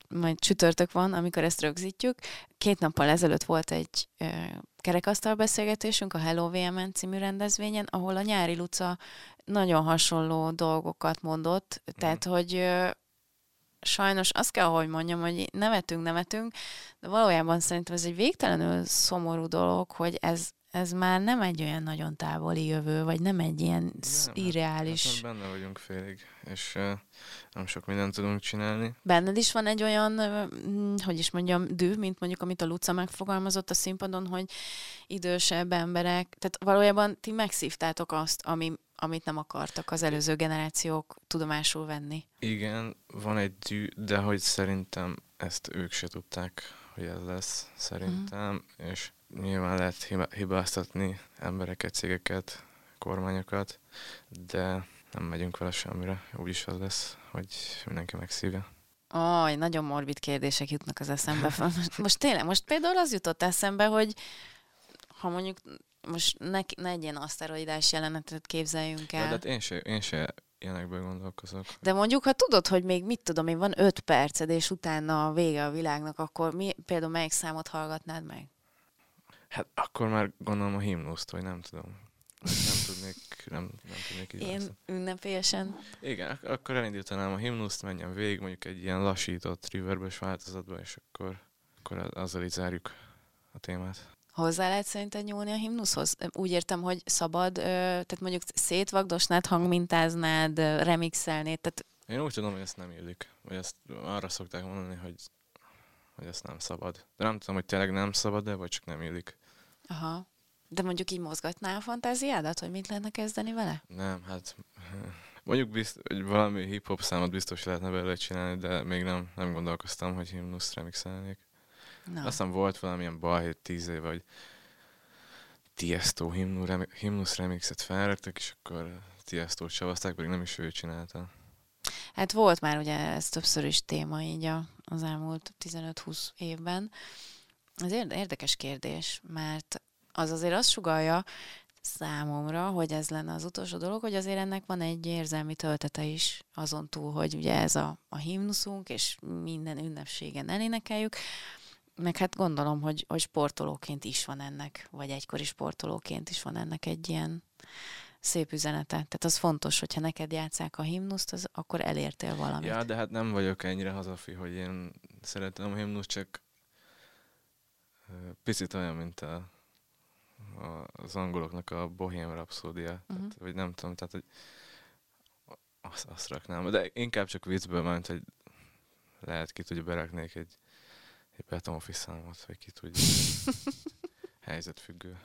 majd csütörtök van, amikor ezt rögzítjük. Két nappal ezelőtt volt egy kerekasztal beszélgetésünk a Hello VMN című rendezvényen, ahol a nyári Luca nagyon hasonló dolgokat mondott, mm. tehát, hogy sajnos azt kell, hogy mondjam, hogy nevetünk, nevetünk, de valójában szerintem ez egy végtelenül szomorú dolog, hogy ez, ez már nem egy olyan nagyon távoli jövő, vagy nem egy ilyen nem, hát- irreális... Hát, hát benne vagyunk félig, és uh, nem sok mindent tudunk csinálni. Benned is van egy olyan, uh, hogy is mondjam, dű, mint mondjuk, amit a Luca megfogalmazott a színpadon, hogy idősebb emberek, tehát valójában ti megszívtátok azt, ami, amit nem akartak az előző generációk tudomásul venni. Igen, van egy dű, de hogy szerintem ezt ők se tudták, hogy ez lesz, szerintem, mm. és nyilván lehet hibáztatni embereket, cégeket, kormányokat, de nem megyünk vele semmire. Úgyis az lesz, hogy mindenki megszívja. Aj, nagyon morbid kérdések jutnak az eszembe. Most, most tényleg, most például az jutott eszembe, hogy ha mondjuk most ne, ne egy ilyen aszteroidás jelenetet képzeljünk el. De, de én se, én se ilyenekből gondolkozok. De mondjuk, ha tudod, hogy még mit tudom én, van öt perced, és utána a vége a világnak, akkor mi, például melyik számot hallgatnád meg? Hát akkor már gondolom a himnuszt, vagy nem tudom. Nem tudnék, nem, nem tudnék így Én ünnepélyesen. Igen, akkor elindítanám a himnuszt, menjem végig, mondjuk egy ilyen lassított reverbes változatba, és akkor, akkor azzal így zárjuk a témát. Hozzá lehet szerinted nyúlni a himnuszhoz? Úgy értem, hogy szabad, tehát mondjuk szétvagdosnád, hangmintáznád, remixelnéd, tehát én úgy tudom, hogy ezt nem illik. Vagy ezt arra szokták mondani, hogy, hogy ezt nem szabad. De nem tudom, hogy tényleg nem szabad-e, vagy csak nem illik. Aha. De mondjuk így mozgatná a fantáziádat, hogy mit lehetne kezdeni vele? Nem, hát mondjuk bizt, hogy valami hip-hop számot biztos lehetne belőle csinálni, de még nem, nem gondolkoztam, hogy himnuszt remixelnék. No. Aztán volt valamilyen balhé tíz év, vagy Tiesto himnusz remixet felraktak, és akkor Tiesto-t savazták, pedig nem is ő csinálta. Hát volt már ugye ez többször is téma így a, az elmúlt 15-20 évben. Ez érdekes kérdés, mert az azért azt sugalja számomra, hogy ez lenne az utolsó dolog, hogy azért ennek van egy érzelmi töltete is, azon túl, hogy ugye ez a, a himnuszunk, és minden ünnepségen elénekeljük, meg hát gondolom, hogy, hogy sportolóként is van ennek, vagy egykori sportolóként is van ennek egy ilyen szép üzenete. Tehát az fontos, hogyha neked játszák a himnuszt, az, akkor elértél valamit. Ja, de hát nem vagyok ennyire hazafi, hogy én szeretem a himnuszt, csak picit olyan, mint a, a, az angoloknak a Bohém Rhapsódia, uh-huh. tehát, mhm. vagy nem tudom, tehát hogy azt, azt raknám, de inkább csak viccből, mert hogy lehet ki tudja beraknék egy, egy Betonfi számot, vagy ki tudja. helyzetfüggő.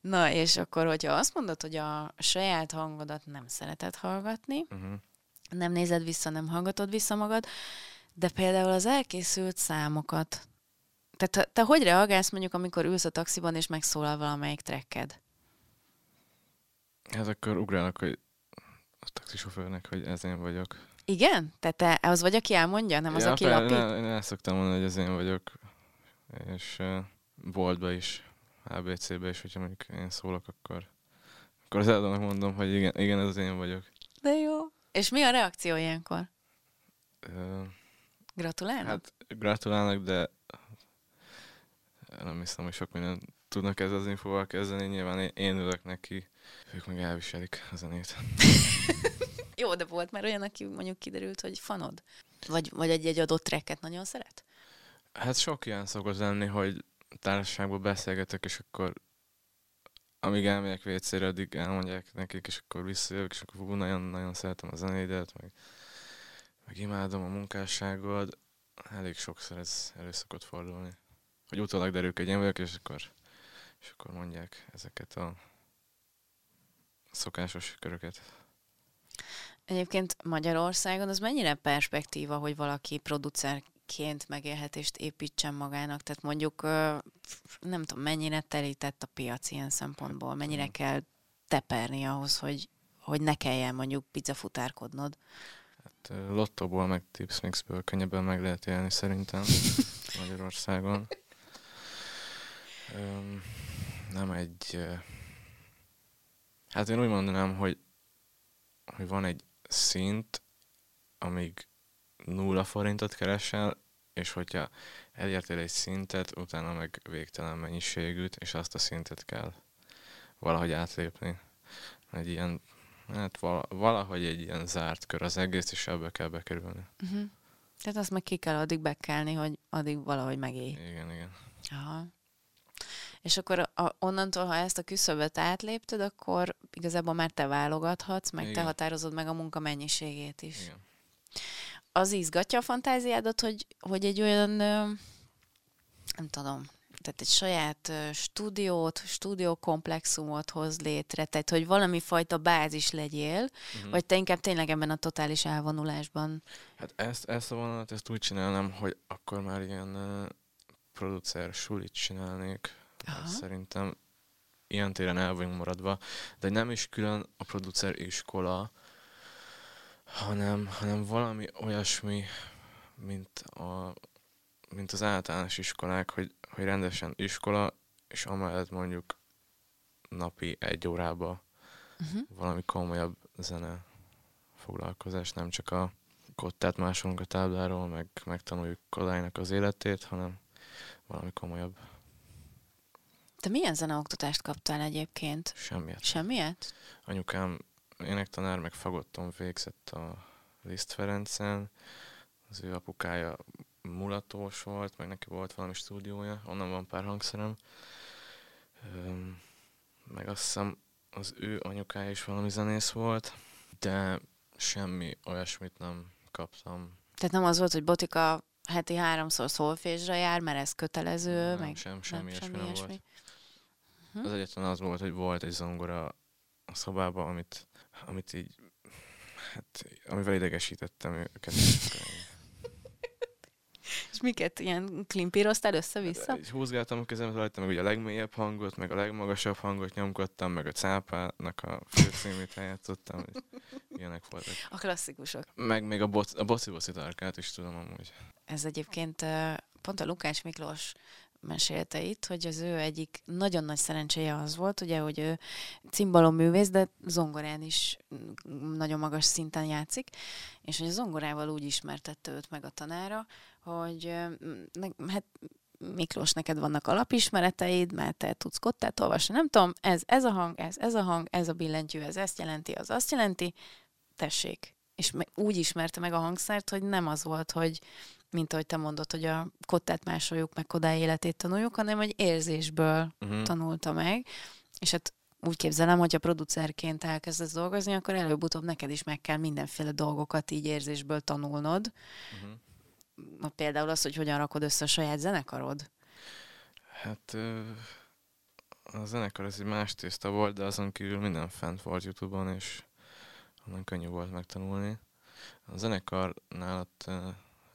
Na, és akkor, hogyha azt mondod, hogy a saját hangodat nem szereted hallgatni, uh-huh. nem nézed vissza, nem hallgatod vissza magad, de például az elkészült számokat, tehát te hogy reagálsz mondjuk, amikor ülsz a taxiban, és megszólal valamelyik trekked? Hát akkor ugrálok, hogy a taxisofőrnek, hogy ez én vagyok. Igen? Tehát te az vagy, aki elmondja, nem az, ja, aki lapít? Én el szoktam mondani, hogy ez én vagyok, és uh, boltba is ABC-be, és hogyha mondjuk én szólok, akkor, akkor az eladónak mondom, hogy igen, igen, ez az én vagyok. De jó. És mi a reakció ilyenkor? Uh, gratulálnak? Hát gratulálnak, de nem hiszem, hogy sok minden tudnak ezzel az infóval kezdeni. Nyilván én, én ülök neki, ők meg elviselik a zenét. jó, de volt már olyan, aki mondjuk kiderült, hogy fanod? Vagy, vagy egy-egy adott tracket nagyon szeret? Hát sok ilyen szokott lenni, hogy társaságban beszélgetek, és akkor amíg elmegyek vécére, addig elmondják nekik, és akkor visszajövök, és akkor fú, nagyon-nagyon szeretem a zenédet, meg, meg imádom a munkásságod. Elég sokszor ez elő szokott fordulni. Hogy utólag derül, hogy én vagyok, és akkor, és akkor mondják ezeket a szokásos köröket. Egyébként Magyarországon az mennyire perspektíva, hogy valaki producer ként megélhetést építsen magának? Tehát mondjuk nem tudom, mennyire telített a piac ilyen szempontból, mennyire kell teperni ahhoz, hogy, hogy ne kelljen mondjuk pizzafutárkodnod? Hát lottóból meg tipsmixből könnyebben meg lehet élni szerintem Magyarországon. Nem egy... Hát én úgy mondanám, hogy, hogy van egy szint, amíg nulla forintot keresel, és hogyha elértél egy szintet, utána meg végtelen mennyiségűt, és azt a szintet kell valahogy átlépni. Egy ilyen, hát valahogy egy ilyen zárt kör az egész, és ebbe kell bekerülni. Uh-huh. Tehát azt meg ki kell addig bekelni, hogy addig valahogy megélj. Igen, igen. Aha. És akkor a, onnantól, ha ezt a küszöböt átlépted, akkor igazából már te válogathatsz, meg Igen. te határozod meg a munka mennyiségét is. Igen az izgatja a fantáziádat, hogy, hogy egy olyan, nem tudom, tehát egy saját stúdiót, stúdiókomplexumot hoz létre, tehát hogy valami fajta bázis legyél, uh-huh. vagy te inkább tényleg ebben a totális elvonulásban? Hát ezt, ezt a vonalat, ezt úgy csinálnám, hogy akkor már ilyen uh, producer sulit csinálnék. Hát szerintem ilyen téren el vagyunk maradva, de nem is külön a producer iskola, hanem, hanem valami olyasmi, mint, a, mint az általános iskolák, hogy, hogy rendesen iskola, és amellett mondjuk napi egy órába uh-huh. valami komolyabb zene foglalkozás, nem csak a kottát másolunk a tábláról, meg megtanuljuk Kodálynak az életét, hanem valami komolyabb. Te milyen zeneoktatást kaptál egyébként? Semmiet. Semmiet? Anyukám énektanár, meg fagotton végzett a Liszt Ferencen. Az ő apukája mulatós volt, meg neki volt valami stúdiója, onnan van pár hangszerem. Meg azt hiszem az ő anyukája is valami zenész volt, de semmi olyasmit nem kaptam. Tehát nem az volt, hogy Botika heti háromszor szolfésra jár, mert ez kötelező, nem, meg sem, semmi nem, semmi ilyesmi nem volt. Hm? Az egyetlen az volt, hogy volt egy zongora a szobában, amit amit így, hát, amivel idegesítettem őket. És miket? Ilyen klimpíroztál össze-vissza? Hát, húzgáltam a kezemet rajta, meg ugye a legmélyebb hangot, meg a legmagasabb hangot nyomkodtam, meg a cápának a főcímét eljátszottam. Ilyenek voltak. A klasszikusok. Meg még a, boc, a boci boci tarkát is tudom amúgy. Ez egyébként pont a Lukás Miklós mesélte itt, hogy az ő egyik nagyon nagy szerencséje az volt, ugye, hogy ő cimbalom művész, de zongorán is nagyon magas szinten játszik, és hogy a zongorával úgy ismertette őt meg a tanára, hogy hát Miklós, neked vannak alapismereteid, mert te tudsz kottát olvasni, nem tudom, ez, ez a hang, ez, ez a hang, ez a billentyű, ez ezt jelenti, az azt jelenti, tessék. És úgy ismerte meg a hangszert, hogy nem az volt, hogy mint ahogy te mondod, hogy a kottát másoljuk, meg Kodály életét tanuljuk, hanem hogy érzésből uh-huh. tanulta meg. És hát úgy képzelem, hogy a producerként elkezdesz dolgozni, akkor előbb-utóbb neked is meg kell mindenféle dolgokat így érzésből tanulnod. Uh-huh. Például az, hogy hogyan rakod össze a saját zenekarod. Hát a zenekar az egy más tészta volt, de azon kívül minden fent volt Youtube-on, és onnan könnyű volt megtanulni. A zenekarnál ott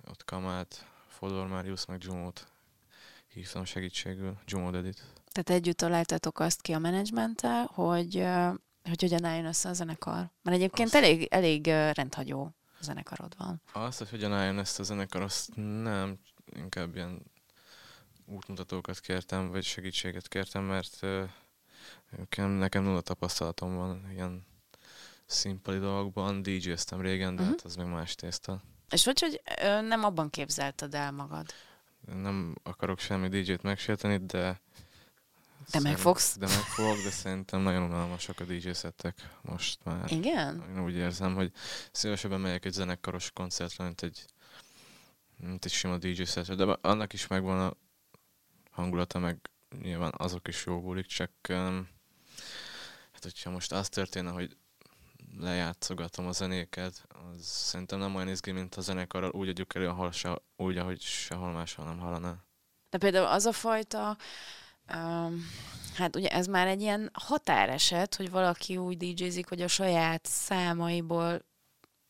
ott Kamát, Fodor Marius, meg Jumót hívtam segítségül, Jumó Edit. Tehát együtt találtatok azt ki a menedzsmenttel, hogy, hogy hogyan álljon össze a zenekar. Mert egyébként azt... elég, elég rendhagyó zenekarod van. Azt, hogy hogyan álljon ezt a zenekar, azt nem, inkább ilyen útmutatókat kértem, vagy segítséget kértem, mert nekem, nekem nulla tapasztalatom van ilyen színpadi dolgokban. DJ-ztem régen, de uh-huh. hát az még más tészta. És hogy, hogy nem abban képzelted el magad? Nem akarok semmi DJ-t megsérteni, de... De megfogsz? De megfog, de szerintem nagyon unalmasak a DJ szettek most már. Igen? Én úgy érzem, hogy szívesebben megyek egy zenekaros koncertre, mint egy, mint egy sima DJ szetre, de annak is megvan a hangulata, meg nyilván azok is jó bulik, csak hát hogyha most az történne, hogy lejátszogatom a zenéket, az szerintem nem olyan izgi, mint a zenekarral, úgy adjuk elő, ahol se, úgy, ahogy sehol máshol nem hallaná. De például az a fajta, um, hát ugye ez már egy ilyen határeset, hogy valaki úgy DJ-zik, hogy a saját számaiból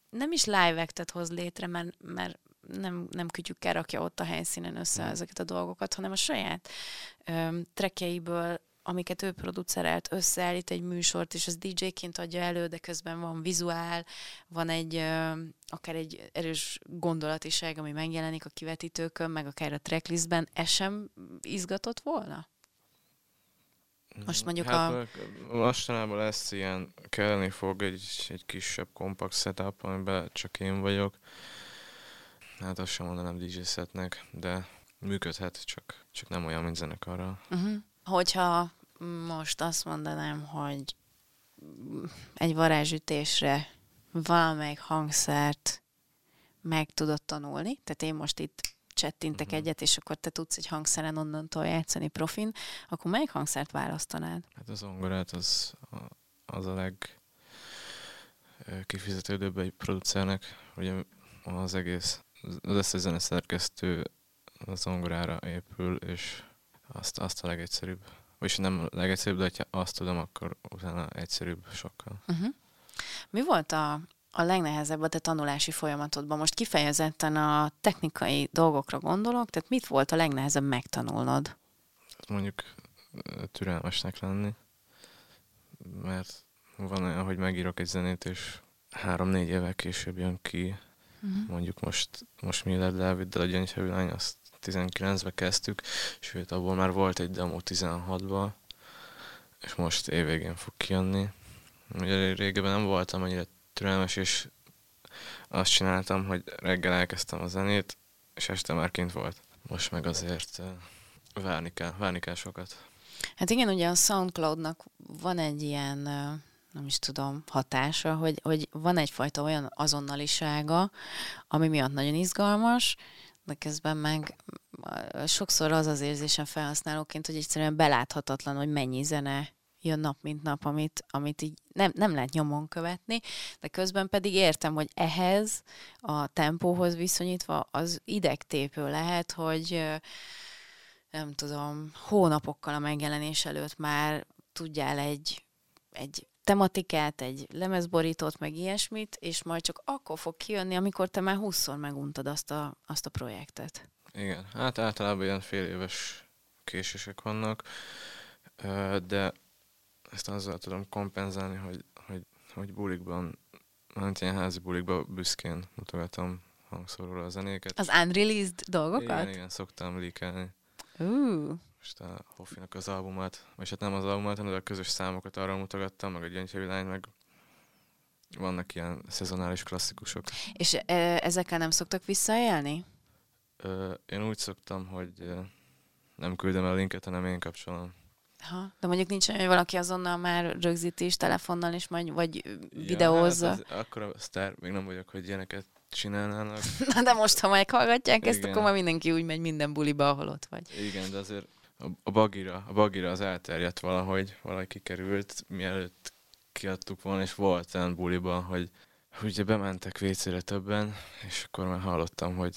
nem is live actet hoz létre, mert, mert nem, nem kütyükkel rakja ott a helyszínen össze mm. ezeket a dolgokat, hanem a saját trekjeiből amiket ő producerelt, összeállít egy műsort, és az DJ-ként adja elő, de közben van vizuál, van egy akár egy erős gondolatiság, ami megjelenik a kivetítőkön, meg akár a tracklistben, ez sem izgatott volna? Most mondjuk hát, a... Mostanában lesz ilyen, kelleni fog egy, egy kisebb kompakt setup, amiben csak én vagyok. Hát azt sem mondanám DJ setnek, de működhet, csak, csak nem olyan, mint zenekarral. Uh-huh. Hogyha most azt mondanám, hogy egy varázsütésre valamelyik hangszert meg tudod tanulni, tehát én most itt csettintek uh-huh. egyet, és akkor te tudsz egy hangszeren onnantól játszani profin, akkor melyik hangszert választanád? Hát az zongorát az, az a leg kifizetődőbb egy producernek, ugye az egész, az összes zeneszerkesztő a zongorára épül, és azt, azt a legegyszerűbb vagyis nem legegyszerűbb, de ha azt tudom, akkor utána egyszerűbb sokkal. Uh-huh. Mi volt a, a legnehezebb a te tanulási folyamatodban? Most kifejezetten a technikai dolgokra gondolok, tehát mit volt a legnehezebb megtanulnod? Mondjuk türelmesnek lenni, mert van olyan, hogy megírok egy zenét, és három-négy évvel később jön ki, uh-huh. mondjuk most, most Miller Dáviddal a Gyöngyfevő lány, azt 19-be kezdtük, sőt, abból már volt egy demo 16-ba, és most évvégén fog kijönni. Ugye régebben nem voltam annyira türelmes, és azt csináltam, hogy reggel elkezdtem a zenét, és este már kint volt. Most meg azért várni kell, várni kell sokat. Hát igen, ugye a Soundcloudnak van egy ilyen, nem is tudom, hatása, hogy, hogy van egyfajta olyan azonnalisága, ami miatt nagyon izgalmas, de közben meg sokszor az az érzésem felhasználóként, hogy egyszerűen beláthatatlan, hogy mennyi zene jön nap, mint nap, amit, amit így nem, nem lehet nyomon követni, de közben pedig értem, hogy ehhez a tempóhoz viszonyítva az idegtépő lehet, hogy nem tudom, hónapokkal a megjelenés előtt már tudjál egy, egy tematikát, egy lemezborítót, meg ilyesmit, és majd csak akkor fog kijönni, amikor te már húszszor meguntad azt a, azt a projektet. Igen, hát általában ilyen fél éves késések vannak, de ezt azzal tudom kompenzálni, hogy, hogy, hogy bulikban, hát ilyen házi bulikban büszkén mutogatom hangszóróra a zenéket. Az unreleased dolgokat? Igen, igen, szoktam líkelni. Uh, Most a Hoffinak az albumát, vagy hát nem az albumát, hanem a közös számokat arra mutogattam, meg a Gyöngyhavilány, meg vannak ilyen szezonális klasszikusok. és e, ezekkel nem szoktak visszaélni? Ö, én úgy szoktam, hogy nem küldem el a linket, hanem én kapcsolom. Ha, de mondjuk nincs olyan, hogy valaki azonnal már rögzíti is telefonnal, és majd, vagy videózza. Ja, hát az, akkor a sztár még nem vagyok, hogy ilyeneket csinálnának. Na de most, ha meghallgatják ezt, Igen. akkor már mindenki úgy megy minden buliba, ahol ott vagy. Igen, de azért a, bagira, a bagira az elterjedt valahogy, valahogy kikerült, mielőtt kiadtuk volna, és volt olyan buliban, hogy ugye bementek vécére többen, és akkor már hallottam, hogy,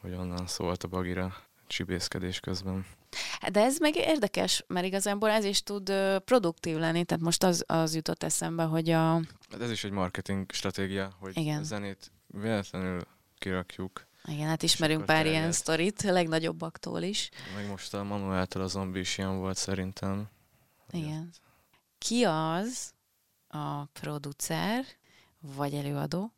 hogy onnan szólt a bagira csibészkedés közben. De ez meg érdekes, mert igazából ez is tud produktív lenni, tehát most az, az jutott eszembe, hogy a... Hát ez is egy marketing stratégia, hogy Igen. a zenét véletlenül kirakjuk, Igen, hát ismerünk pár ilyen terjed. sztorit, a legnagyobbaktól is. meg most a Manueltől a zombi is ilyen volt szerintem. Igen. Ki az a producer, vagy előadó,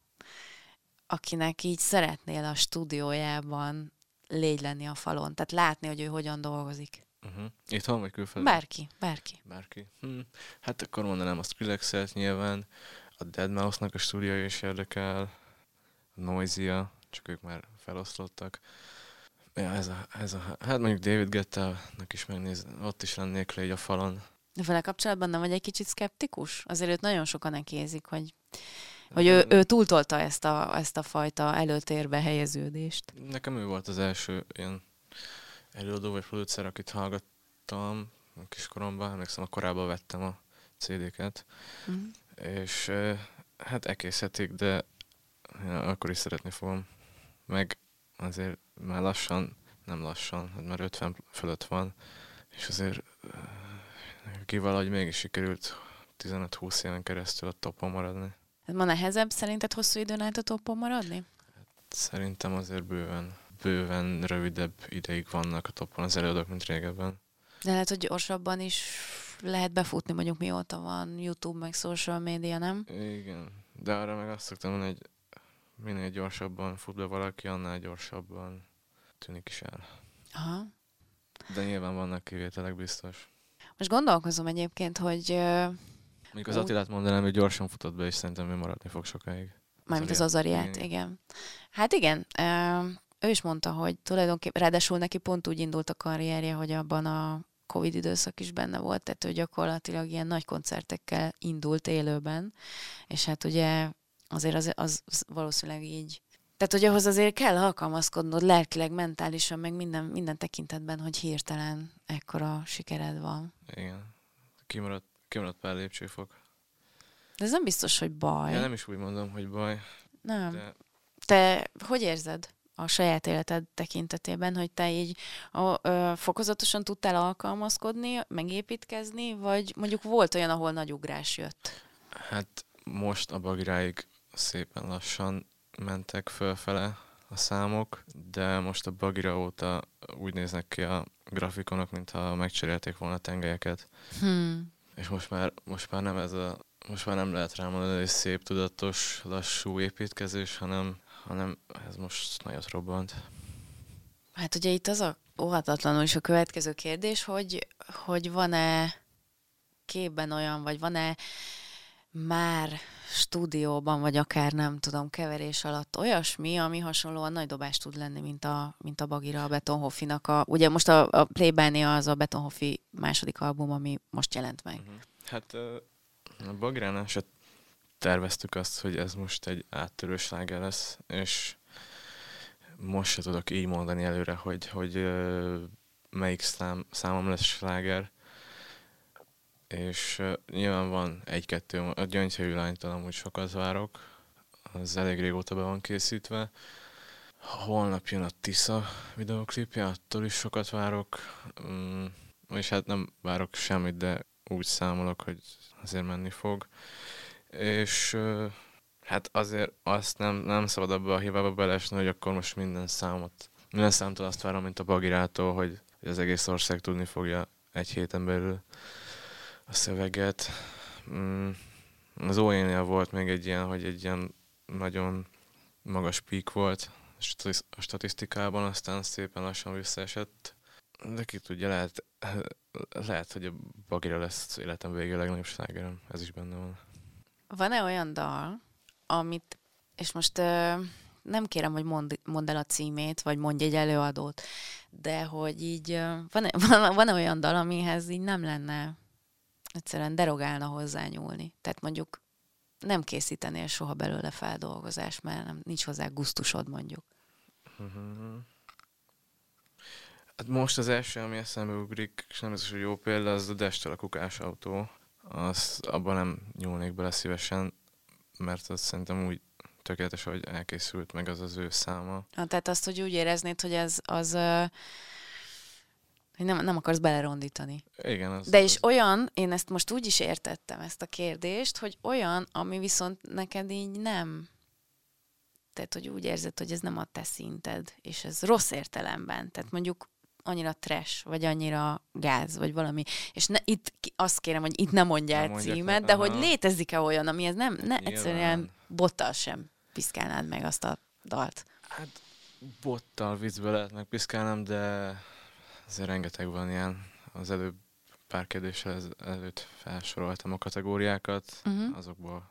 akinek így szeretnél a stúdiójában légy lenni a falon, tehát látni, hogy ő hogyan dolgozik. Uh-huh. Itthon vagy külföldön? Bárki, bárki. Bárki. Hm. Hát akkor mondanám a Skrillexet nyilván, a Dead Mouse-nak a stúdiója is érdekel, a Noisia, csak ők már feloszlottak. Ja, ez a, ez a, hát mondjuk David Guetta-nak is megnéz, ott is lennék le így a falon. De vele kapcsolatban nem vagy egy kicsit szkeptikus? Azért őt nagyon sokan nekézik, hogy, hogy ő, ő túltolta ezt a, ezt a fajta előtérbe helyeződést. Nekem ő volt az első ilyen előadó vagy producer, akit hallgattam a kiskoromban, emlékszem, a korábban vettem a CD-ket, Mhm. és eh, hát egészhetik, de akkor is szeretni fogom. Meg azért már lassan, nem lassan, hát már 50 fölött van, és azért eh, neki valahogy mégis sikerült 15-20 éven keresztül a topon maradni. Ez ma nehezebb szerinted hosszú időn át a toppon maradni? Szerintem azért bőven, bőven rövidebb ideig vannak a topon az előadók, mint régebben. De lehet, hogy gyorsabban is lehet befutni, mondjuk mióta van YouTube, meg social media, nem? Igen, de arra meg azt szoktam mondani, hogy minél gyorsabban fut be valaki, annál gyorsabban tűnik is el. Aha. De nyilván vannak kivételek biztos. Most gondolkozom egyébként, hogy Mondjuk az Úgy. Attilát mondanám, hogy gyorsan futott be, és szerintem ő maradni fog sokáig. mármint az Azariát. Igen. igen. Hát igen, ő is mondta, hogy tulajdonképpen, ráadásul neki pont úgy indult a karrierje, hogy abban a Covid időszak is benne volt, tehát ő gyakorlatilag ilyen nagy koncertekkel indult élőben, és hát ugye azért az, az, az valószínűleg így tehát, hogy ahhoz azért kell alkalmazkodnod lelkileg, mentálisan, meg minden, minden tekintetben, hogy hirtelen ekkora sikered van. Igen. Kimaradt, kimaradt pár lépcsőfok. De ez nem biztos, hogy baj. Ja, nem is úgy mondom, hogy baj, nem. de Te hogy érzed a saját életed tekintetében, hogy te így a, ö, fokozatosan tudtál alkalmazkodni, megépítkezni, vagy mondjuk volt olyan, ahol nagy ugrás jött? hát most a bagiráig szépen lassan mentek fölfele a számok, de most a bagira óta úgy néznek ki a grafikonok, mintha megcserélték volna a tengelyeket. Hmm. És most már, most már nem ez a, most már nem lehet rámondani, hogy szép, tudatos, lassú építkezés, hanem, hanem ez most nagyot robbant. Hát ugye itt az a óhatatlanul is a következő kérdés, hogy, hogy van-e képben olyan, vagy van-e már stúdióban, vagy akár nem tudom, keverés alatt olyasmi, ami hasonlóan nagy dobás tud lenni, mint a, mint a Bagira, a Betonhoffinak. A, ugye most a, a Playbania az a Betonhoffi második album, ami most jelent meg. Uh-huh. Hát a Bagránál se terveztük azt, hogy ez most egy áttörő sláger lesz, és most se tudok így mondani előre, hogy, hogy melyik szám, számom lesz sláger. És nyilván van egy-kettő, a Gyöngyhelyű lánytól amúgy sokat várok, az elég régóta be van készítve. Holnap jön a Tisza videoklipje, attól is sokat várok. Mm, és hát nem várok semmit, de úgy számolok, hogy azért menni fog. És hát azért azt nem, nem szabad abba a hibába belesni, hogy akkor most minden számot, minden számtól azt várom, mint a Bagirától, hogy, hogy az egész ország tudni fogja egy héten belül a szöveget. Mm, az ON-nél volt még egy ilyen, hogy egy ilyen nagyon magas pík volt a statisz- a statisztikában, aztán szépen lassan visszaesett. De ki tudja, lehet, lehet, hogy a Bagira lesz életem vége a legnagyobb slágerem. Ez is benne van. Van-e olyan dal, amit, és most ö, nem kérem, hogy mond, mondd el a címét, vagy mondj egy előadót, de hogy így van-e, van, van-e olyan dal, amihez így nem lenne egyszerűen derogálna hozzányúlni? Tehát mondjuk nem készítenél soha belőle feldolgozást, mert nem, nincs hozzá gusztusod mondjuk. Mhm. Hát most az első, ami eszembe ugrik, és nem biztos, hogy jó példa, az a Destel a kukás autó. Az, abban nem nyúlnék bele szívesen, mert az szerintem úgy tökéletes, hogy elkészült meg az az ő száma. Na, tehát azt, hogy úgy éreznéd, hogy ez az... hogy nem, nem akarsz belerondítani. Igen, az, De és az, olyan, én ezt most úgy is értettem, ezt a kérdést, hogy olyan, ami viszont neked így nem, tehát hogy úgy érzed, hogy ez nem a te szinted, és ez rossz értelemben. Tehát mondjuk annyira trash, vagy annyira gáz, vagy valami. És ne, itt azt kérem, hogy itt nem mondjál Nem címet, le, de aha. hogy létezik-e olyan, ami ez nem, ne, egyszerűen bottal sem piszkálnád meg azt a dalt. Hát bottal vízbe lehet megpiszkálnom, de azért rengeteg van ilyen. Az előbb pár kérdéssel előtt felsoroltam a kategóriákat, Uh-huh. azokból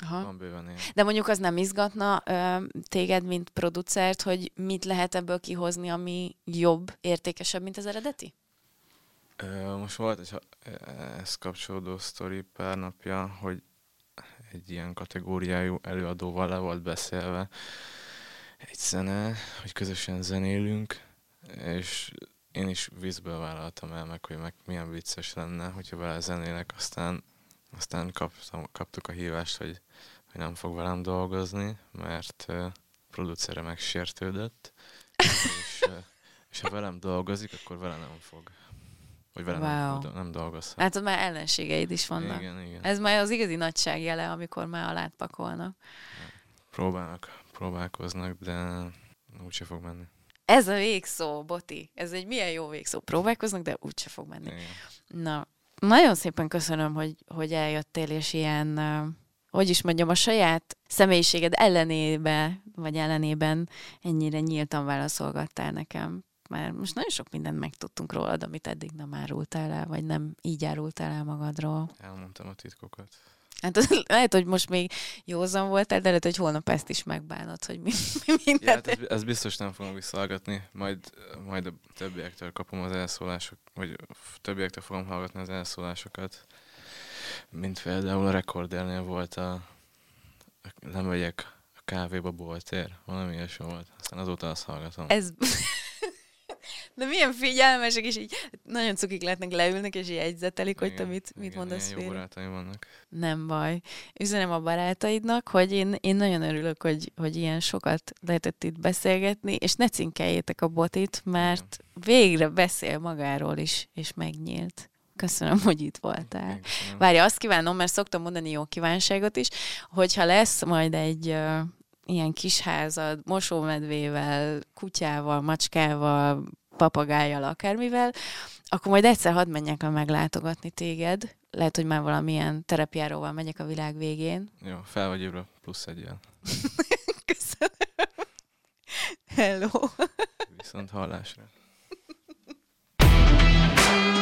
Aha. van bőven ilyen. De mondjuk az nem izgatna ö, téged, mint producert, hogy mit lehet ebből kihozni, ami jobb, értékesebb, mint az eredeti? Ö, Most volt egy ehhez kapcsolódó sztori pár napja, hogy egy ilyen kategóriájú előadóval le volt beszélve egy zene, hogy közösen zenélünk, és én is vízből vállaltam el meg, hogy meg milyen vicces lenne, hogyha vele zenélek, aztán, aztán kaptam, kaptuk a hívást, hogy, hogy nem fog velem dolgozni, mert uh, producere megsértődött, és, uh, és ha velem dolgozik, akkor vele nem fog. Vagy vele nem, Wow. fog, nem dolgozhat. Hát már ellenségeid is vannak. igen, igen. Ez már az igazi nagyság jele, amikor már alát pakolnak. Próbálnak, próbálkoznak, de úgyse fog menni. Ez a végszó, Boti. Ez egy milyen jó végszó. Próbálkoznak, de úgyse fog menni. Igen. Na, nagyon szépen köszönöm, hogy, hogy eljöttél, és ilyen, hogy is mondjam, a saját személyiséged ellenébe, vagy ellenében ennyire nyíltan válaszolgattál nekem. Már most nagyon sok mindent megtudtunk rólad, amit eddig nem árultál el, vagy nem így árultál el magadról. Elmondtam a titkokat. Hát az, lehet, hogy most még józan voltál, de lehet, hogy holnap ezt is megbánod, hogy mi, mi Ja, mindent. hát ez, ez biztos nem fogom visszahallgatni, majd, majd a többiektől kapom az elszólások, vagy többiektől fogom hallgatni az elszólásokat. Mint például a rekordélnél volt a, a nem megyek a kávéba boltér, valami ilyesmi volt. Aztán azóta azt hallgatom. Ez... De milyen figyelmesek, és így nagyon cukik lehetnek, leülnek, és így jegyzetelik, hogy te Igen, mit, mit igen, mondasz ilyen jó félre. barátaim vannak. Nem baj. Üzenem a barátaidnak, hogy én, én nagyon örülök, hogy, hogy ilyen sokat lehetett itt beszélgetni, és ne cinkeljétek a botit, mert végre beszél magáról is, és megnyílt. Köszönöm, hogy itt voltál. Várja, azt kívánom, mert szoktam mondani jó kívánságot is, hogyha lesz majd egy uh, ilyen kis házad, mosómedvével, kutyával, macskával, papagájjal, akármivel, akkor majd egyszer hadd menjek le meglátogatni téged. Lehet, hogy már valamilyen terepjáróval megyek a világ végén. Jó, fel vagy ébra, plusz egy ilyen. Köszönöm. Hello. Viszont hallásra.